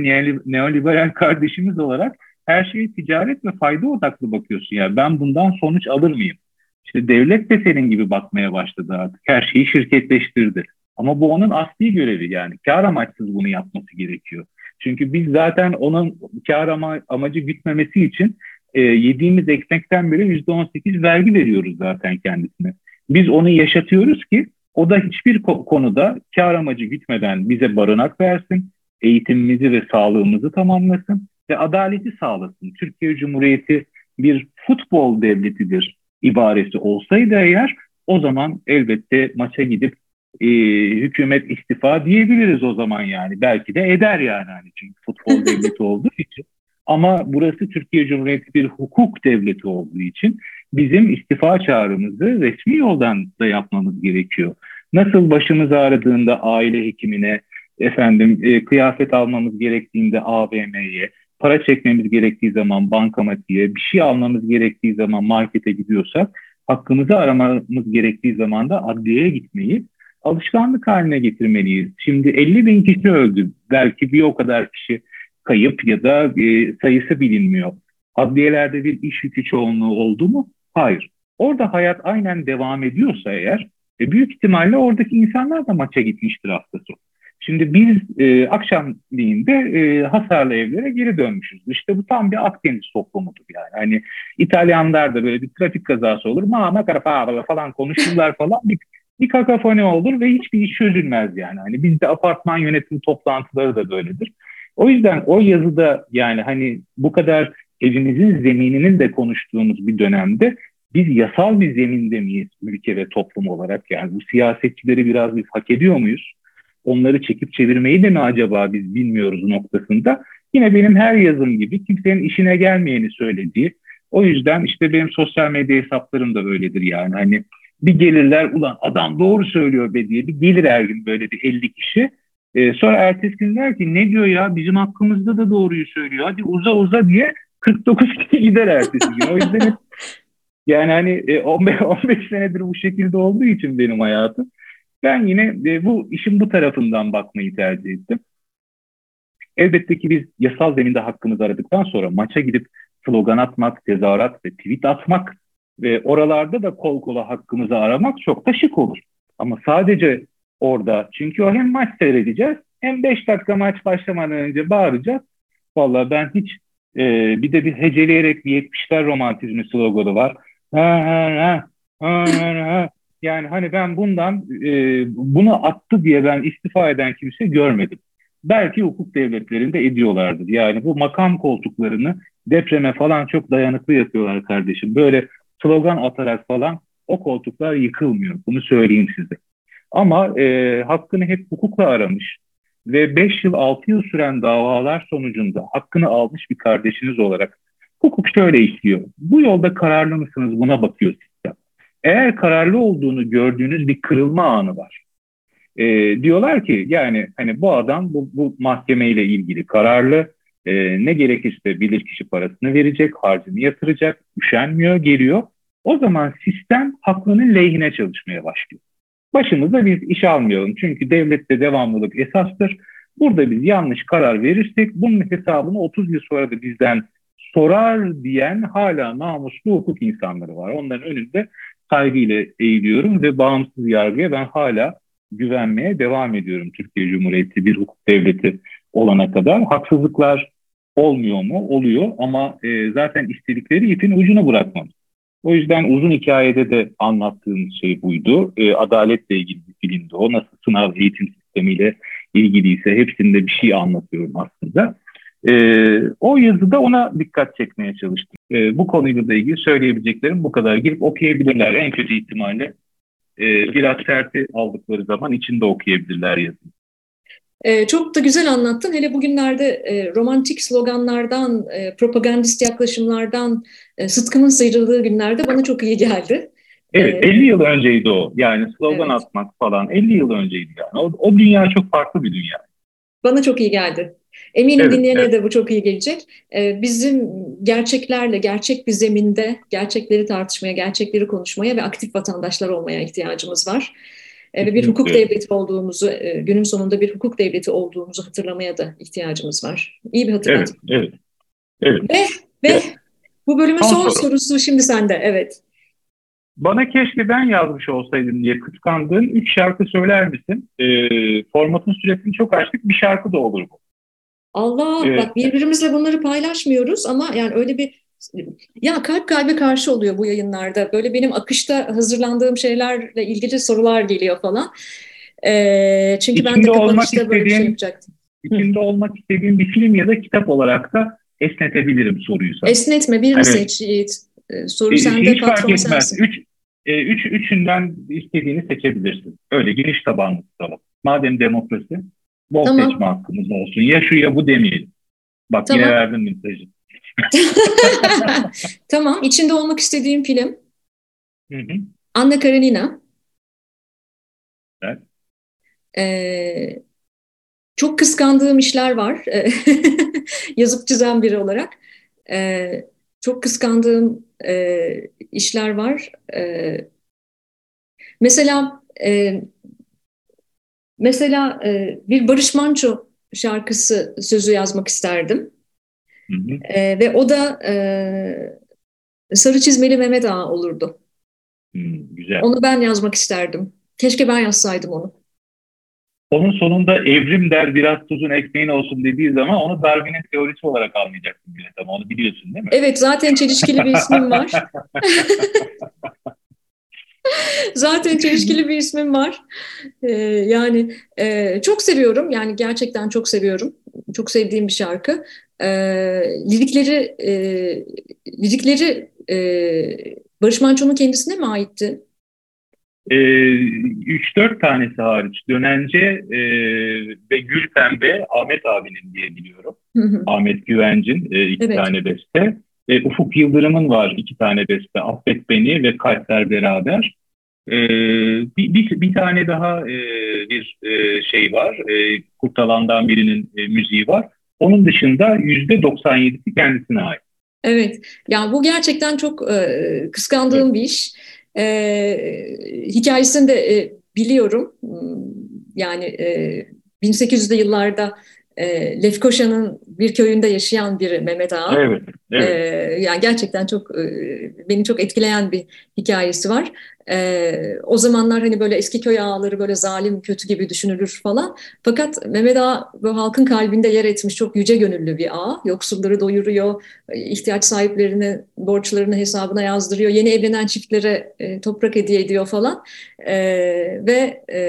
neoliberal kardeşimiz olarak her şeye ticaret ve fayda odaklı bakıyorsun. Yani ben bundan sonuç alır mıyım? İşte devlet de senin gibi bakmaya başladı artık. Her şeyi şirketleştirdi. Ama bu onun asli görevi yani. Kar amaçsız bunu yapması gerekiyor. Çünkü biz zaten onun kar ama, amacı gütmemesi için e, yediğimiz ekmekten bile %18 vergi veriyoruz zaten kendisine. Biz onu yaşatıyoruz ki o da hiçbir konuda kar amacı gütmeden bize barınak versin, eğitimimizi ve sağlığımızı tamamlasın ve adaleti sağlasın. Türkiye Cumhuriyeti bir futbol devletidir ibaresi olsaydı eğer o zaman elbette maça gidip e, hükümet istifa diyebiliriz o zaman yani. Belki de eder yani hani çünkü futbol devleti olduğu için. Ama burası Türkiye Cumhuriyeti bir hukuk devleti olduğu için bizim istifa çağrımızı resmi yoldan da yapmamız gerekiyor. Nasıl başımız ağrıdığında aile hekimine, efendim e, kıyafet almamız gerektiğinde AVM'ye, para çekmemiz gerektiği zaman bankamatiğe, bir şey almamız gerektiği zaman markete gidiyorsak, hakkımızı aramamız gerektiği zaman da adliyeye gitmeyi alışkanlık haline getirmeliyiz. Şimdi 50 bin kişi öldü. Belki bir o kadar kişi kayıp ya da e, sayısı bilinmiyor. Adliyelerde bir iş yükü çoğunluğu oldu mu? Hayır. Orada hayat aynen devam ediyorsa eğer e, büyük ihtimalle oradaki insanlar da maça gitmiştir hafta sonu. Şimdi biz e, akşamliğinde e, hasarlı evlere geri dönmüşüz. İşte bu tam bir Akdeniz toplumudur yani. Hani İtalyanlar da böyle bir trafik kazası olur. Mama kara falan konuşurlar falan. Bir, bir kakafoni olur ve hiçbir iş çözülmez yani. Hani bizde apartman yönetim toplantıları da böyledir. O yüzden o yazıda yani hani bu kadar evimizin zemininin de konuştuğumuz bir dönemde biz yasal bir zeminde miyiz ülke ve toplum olarak? Yani bu siyasetçileri biraz biz hak ediyor muyuz? Onları çekip çevirmeyi de mi acaba biz bilmiyoruz noktasında? Yine benim her yazım gibi kimsenin işine gelmeyeni söylediği. O yüzden işte benim sosyal medya hesaplarım da böyledir yani. Hani bir gelirler ulan adam doğru söylüyor be diye bir gelir her gün böyle bir 50 kişi. Ee, sonra ertesi gün der ki ne diyor ya bizim hakkımızda da doğruyu söylüyor hadi uza uza diye 49 kişi gider ertesi gün. O yüzden yani hani 15, e, 15 senedir bu şekilde olduğu için benim hayatım. Ben yine e, bu işin bu tarafından bakmayı tercih ettim. Elbette ki biz yasal zeminde hakkımızı aradıktan sonra maça gidip slogan atmak, tezahürat ve tweet atmak ve oralarda da kol kola hakkımızı aramak çok da şık olur. Ama sadece orada çünkü o hem maç seyredeceğiz hem 5 dakika maç başlamadan önce bağıracağız. Vallahi ben hiç e, bir de bir heceleyerek bir 70'ler romantizmi sloganı var. Ha, ha, ha, ha, ha. Yani hani ben bundan e, bunu attı diye ben istifa eden kimse görmedim. Belki hukuk devletlerinde ediyorlardır. Yani bu makam koltuklarını depreme falan çok dayanıklı yapıyorlar kardeşim. Böyle slogan atarak falan o koltuklar yıkılmıyor. Bunu söyleyeyim size. Ama e, hakkını hep hukukla aramış ve 5 yıl 6 yıl süren davalar sonucunda hakkını almış bir kardeşiniz olarak hukuk şöyle işliyor. Bu yolda kararlı mısınız buna bakıyor sistem. Eğer kararlı olduğunu gördüğünüz bir kırılma anı var. E, diyorlar ki yani hani bu adam bu, bu mahkemeyle ilgili kararlı e, ne gerekirse bilirkişi parasını verecek, harcını yatıracak, üşenmiyor, geliyor. O zaman sistem haklının lehine çalışmaya başlıyor. Başımıza biz iş almayalım. Çünkü devlette devamlılık esastır. Burada biz yanlış karar verirsek bunun hesabını 30 yıl sonra da bizden sorar diyen hala namuslu hukuk insanları var. Onların önünde saygıyla eğiliyorum ve bağımsız yargıya ben hala güvenmeye devam ediyorum. Türkiye Cumhuriyeti bir hukuk devleti olana kadar. Haksızlıklar olmuyor mu? Oluyor ama e, zaten istedikleri ipin ucunu bırakmamız. O yüzden uzun hikayede de anlattığım şey buydu. E, adaletle ilgili bir filmdi o. Nasıl sınav eğitim sistemiyle ilgiliyse hepsinde bir şey anlatıyorum aslında. E, o yazıda ona dikkat çekmeye çalıştım. E, bu konuyla da ilgili söyleyebileceklerim bu kadar. Girip okuyabilirler en kötü ihtimalle. E, biraz serti aldıkları zaman içinde okuyabilirler yazıyı. E, çok da güzel anlattın. Hele bugünlerde e, romantik sloganlardan, e, propagandist yaklaşımlardan e, sıtkımın sıyrıldığı günlerde bana çok iyi geldi. Evet, ee, 50 yıl önceydi o. Yani slogan evet. atmak falan 50 yıl önceydi yani. O, o dünya çok farklı bir dünya. Bana çok iyi geldi. Eminim evet, dinleyene evet. de bu çok iyi gelecek. Ee, bizim gerçeklerle, gerçek bir zeminde gerçekleri tartışmaya, gerçekleri konuşmaya ve aktif vatandaşlar olmaya ihtiyacımız var. Ee, ve bir hukuk devleti olduğumuzu, e, günün sonunda bir hukuk devleti olduğumuzu hatırlamaya da ihtiyacımız var. İyi bir hatırlatma. Evet, evet. evet. Ve, ve evet. bu bölümün son, son soru. sorusu şimdi sende, evet. Bana keşke ben yazmış olsaydım diye kıskandığın üç şarkı söyler misin? E, formatın süresini çok açtık. Bir şarkı da olur bu. Allah evet. bak birbirimizle bunları paylaşmıyoruz ama yani öyle bir ya kalp kalbe karşı oluyor bu yayınlarda. Böyle benim akışta hazırlandığım şeylerle ilgili sorular geliyor falan. Ee, çünkü içinde ben de kapanışta böyle bir şey yapacaktım. İçinde Hı. olmak istediğim bir film ya da kitap olarak da esnetebilirim soruyu sana. Esnetme birini hani, seç Yiğit. Ee, soru e, sende hiç fark etmez. sensin. Üç, e, üç, üçünden istediğini seçebilirsin. Öyle geniş tabanlı tutalım. Madem demokrasi bol tamam. seçme hakkımız olsun. Ya şu ya bu demeyelim. Bak tamam. yine verdim mesajı. tamam. İçinde olmak istediğim film. Hı hı. Anna Karenina. Evet. Ee, çok kıskandığım işler var. Yazıp çizen biri olarak. Ee, çok kıskandığım e, işler var. E, mesela e, mesela e, bir Barış Manço şarkısı sözü yazmak isterdim. Hı hı. E, ve o da e, Sarı Çizmeli Mehmet Ağa olurdu. Hı, güzel. Onu ben yazmak isterdim. Keşke ben yazsaydım onu. Onun sonunda evrim der biraz tuzun ekmeğin olsun dediği zaman onu Darwin'in teorisi olarak almayacaksın bile. Ama onu biliyorsun değil mi? Evet zaten çelişkili bir ismim var. zaten çelişkili bir ismim var. Ee, yani e, çok seviyorum. Yani gerçekten çok seviyorum. Çok sevdiğim bir şarkı. Ee, lirikleri e, lirikleri e, Barış Manço'nun kendisine mi aitti? e, ee, 3-4 tanesi hariç Dönence e, ve Gül Pembe Ahmet abinin diye biliyorum. Hı hı. Ahmet Güvencin e, iki evet. tane beste. E, Ufuk Yıldırım'ın var iki tane beste. Affet Beni ve Kalpler Beraber. E, bir, bir, bir tane daha e, bir e, şey var. E, Kurtalan'dan birinin e, müziği var. Onun dışında yüzde 97'si kendisine ait. Evet, yani bu gerçekten çok e, kıskandığım evet. bir iş. E, hikayesini de e, biliyorum. Yani e, 1800'lü yıllarda e, Lefkoşa'nın bir köyünde yaşayan bir Mehmet Ağa. Evet, evet. E, yani gerçekten çok e, beni çok etkileyen bir hikayesi var. E, o zamanlar hani böyle eski köy ağaları böyle zalim, kötü gibi düşünülür falan. Fakat Mehmet Ağa böyle halkın kalbinde yer etmiş çok yüce gönüllü bir ağa. Yoksulları doyuruyor, ihtiyaç sahiplerini borçlarını hesabına yazdırıyor. Yeni evlenen çiftlere e, toprak hediye ediyor falan. E, ve e,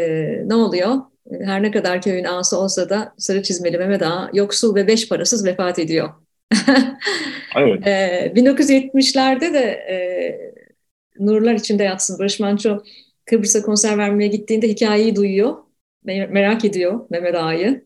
ne oluyor? Her ne kadar köyün ağası olsa da sarı çizmeli Mehmet Ağa yoksul ve beş parasız vefat ediyor. evet. e, 1970'lerde de e, Nurlar içinde yatsın Barış Manço Kıbrıs'a konser vermeye gittiğinde hikayeyi duyuyor. Merak ediyor Mehmet Ağa'yı.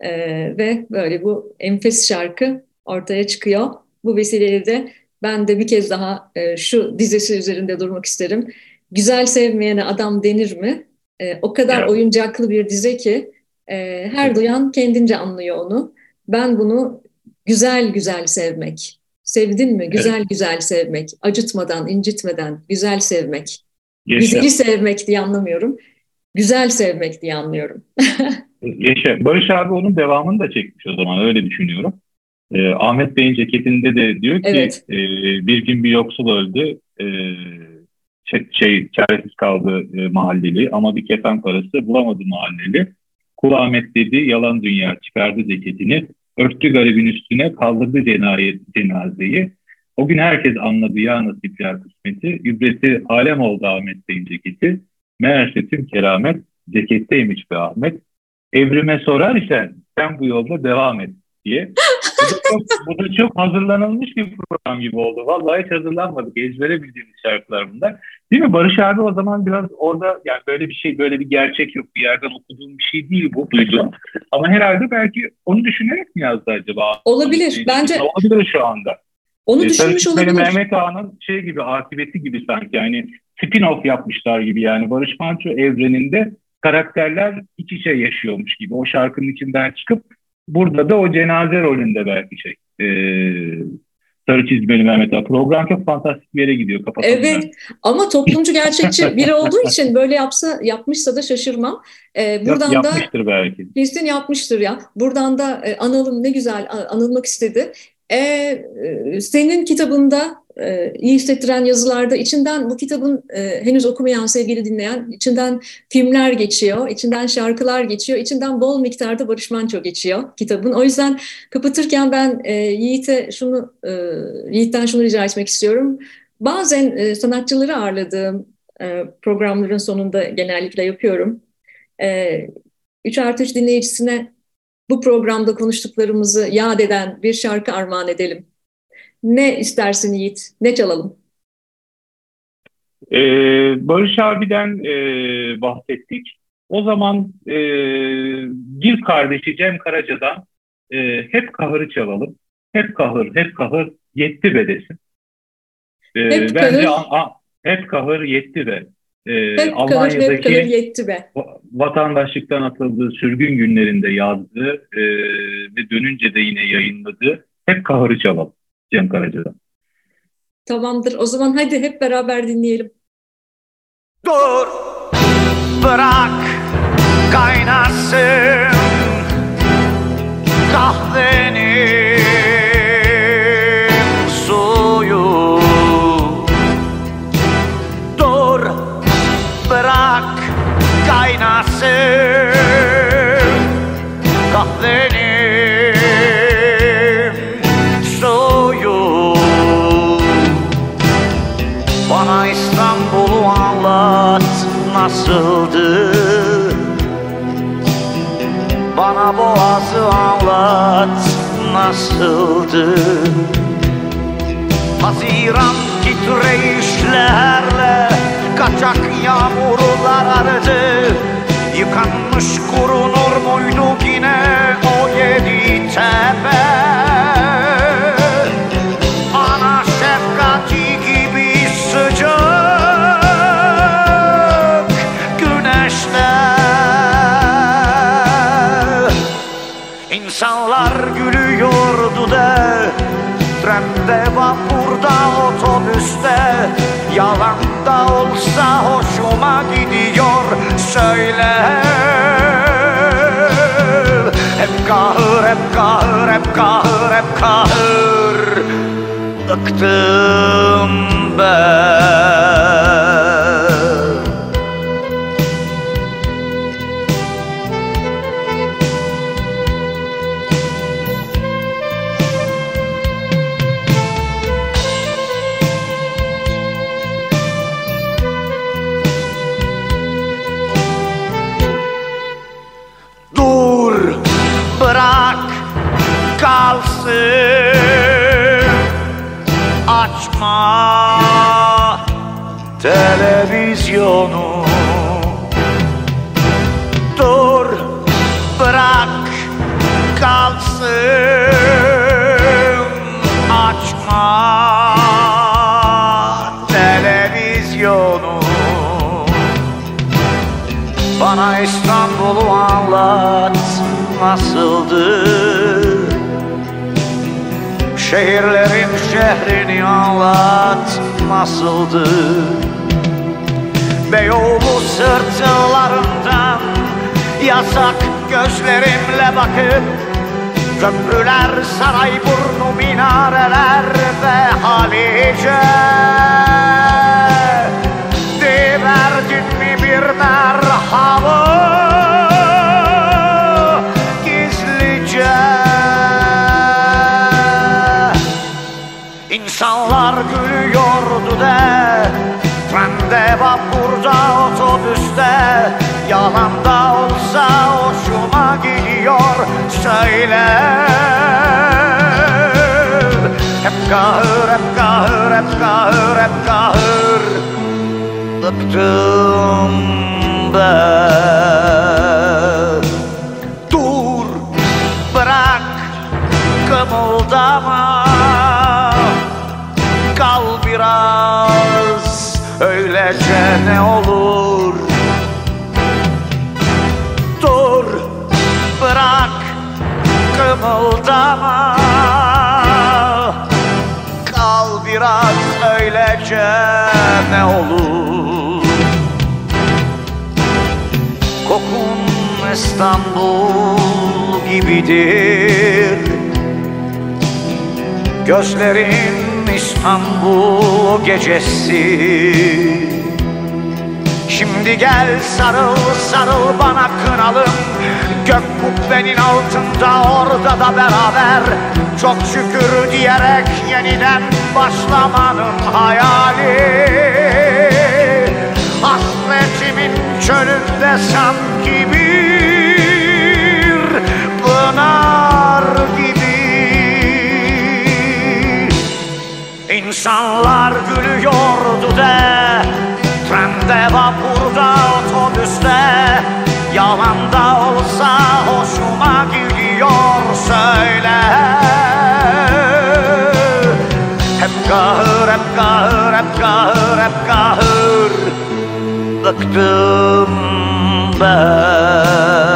E, ve böyle bu enfes şarkı ortaya çıkıyor. Bu vesileyle de ben de bir kez daha e, şu dizesi üzerinde durmak isterim. Güzel sevmeyene adam denir mi? E, o kadar evet. oyuncaklı bir dize ki e, her duyan kendince anlıyor onu. Ben bunu güzel güzel sevmek. Sevdin mi? Güzel evet. güzel sevmek. Acıtmadan, incitmeden, güzel sevmek. Yaşa. Güzeli sevmek diye anlamıyorum. Güzel sevmek diye anlıyorum. Yaşa. Barış abi onun devamını da çekmiş o zaman öyle düşünüyorum. Ee, Ahmet Bey'in ceketinde de diyor ki evet. e, bir gün bir yoksul öldü. E, şey, şey çaresiz kaldı e, mahalleli ama bir kefen parası bulamadı mahalleli. Kul Ahmet dedi yalan dünya çıkardı ceketini örttü garibin üstüne kaldırdı cenayet, cenazeyi. O gün herkes anladı ya nasipler kısmeti. Übreti alem oldu Ahmet Bey'in ceketi. Meğerse tüm keramet ceketteymiş be Ahmet. Evrime sorar isen sen bu yolda devam et diye. Bu da, çok, bu da çok hazırlanılmış bir program gibi oldu. Vallahi hiç hazırlanmadık. Ezbere bildiğimiz şarkılar bunlar. Değil mi? Barış abi o zaman biraz orada yani böyle bir şey, böyle bir gerçek yok. Bir yerden okuduğum bir şey değil bu duyduğum. Ama herhalde belki onu düşünerek mi yazdı acaba? Olabilir. Bence olabilir şu anda. Onu düşünmüş olabilir. Mehmet Ağa'nın şey gibi akıbeti gibi sanki yani spin-off yapmışlar gibi yani Barış Manço evreninde karakterler iç içe yaşıyormuş gibi. O şarkının içinden çıkıp burada da o cenaze rolünde belki şey. E, sarı çizmeli Mehmet Ağa. Program çok fantastik bir yere gidiyor. Kapatalım evet ama toplumcu gerçekçi biri olduğu için böyle yapsa yapmışsa da şaşırmam. Ee, buradan Yap, yapmıştır da, belki. Kesin yapmıştır ya. Buradan da e, analım ne güzel anılmak istedi. Ee, e, senin kitabında e, iyi hissettiren yazılarda içinden bu kitabın e, henüz okumayan sevgili dinleyen içinden filmler geçiyor, içinden şarkılar geçiyor, içinden bol miktarda Barış Manço geçiyor kitabın. O yüzden kapatırken ben e, Yiğit'e şunu e, Yiğit'ten şunu rica etmek istiyorum. Bazen sanatçıları ağırladığım programların sonunda genellikle yapıyorum. E, 3 artı 3 dinleyicisine bu programda konuştuklarımızı yad eden bir şarkı armağan edelim. Ne istersin Yiğit? Ne çalalım? Ee, Barış abiden e, bahsettik. O zaman e, bir kardeşi Cem Karaca'dan e, hep kahırı çalalım. Hep kahır, hep kahır yetti be desin. E, hep bence kahır. A, a, hep kahır yetti be. E, hep Almanya'daki kahır, hep kahır yetti be. vatandaşlıktan atıldığı sürgün günlerinde yazdığı e, ve dönünce de yine yayınladığı hep kahırı çalalım. Cem Karaca'dan. Tamamdır. O zaman hadi hep beraber dinleyelim. Dur, bırak kaynasın kahvenin nasıldı Haziran titreyişlerle Kaçak yağmurlar aradı. Yıkanmış kurunur muydu yine o yedi tepe Yalan da olsa hoşuma gidiyor söyle. Hep kahır, hep kahır, hep kahır, hep kahır. Bıktım ben Şehirlerin şehrini anlat nasıldı Beyoğlu sırtlarından Yasak gözlerimle bakıp Köprüler, saray burnu, minareler ve Halice Diverdin mi bir merhaba İnsanlar gülüyordu de. Trende, vapurda, otobüste Yalan da olsa hoşuma gidiyor. Söyle. Hep kahır, hep kahır, hep kahır, hep kahır. Bıktım ben. Dur, bırak, kımıldama gece ne olur? Dur bırak kımıldama. Kal biraz öylece ne olur? Kokun İstanbul gibidir. Gözlerim İstanbul gecesi. Şimdi gel sarıl sarıl bana kınalım. Gök kubbenin altında orada da beraber. Çok şükür diyerek yeniden başlamanın hayali. Hasretimin çölünde sanki bir pınar gibi. İnsanlar gülüyordu de Trende, otobüste Yalan da olsa hoşuma gidiyor söyle. Hep kahır, hep kahır, hep kahır, hep kahır. Bıktım ben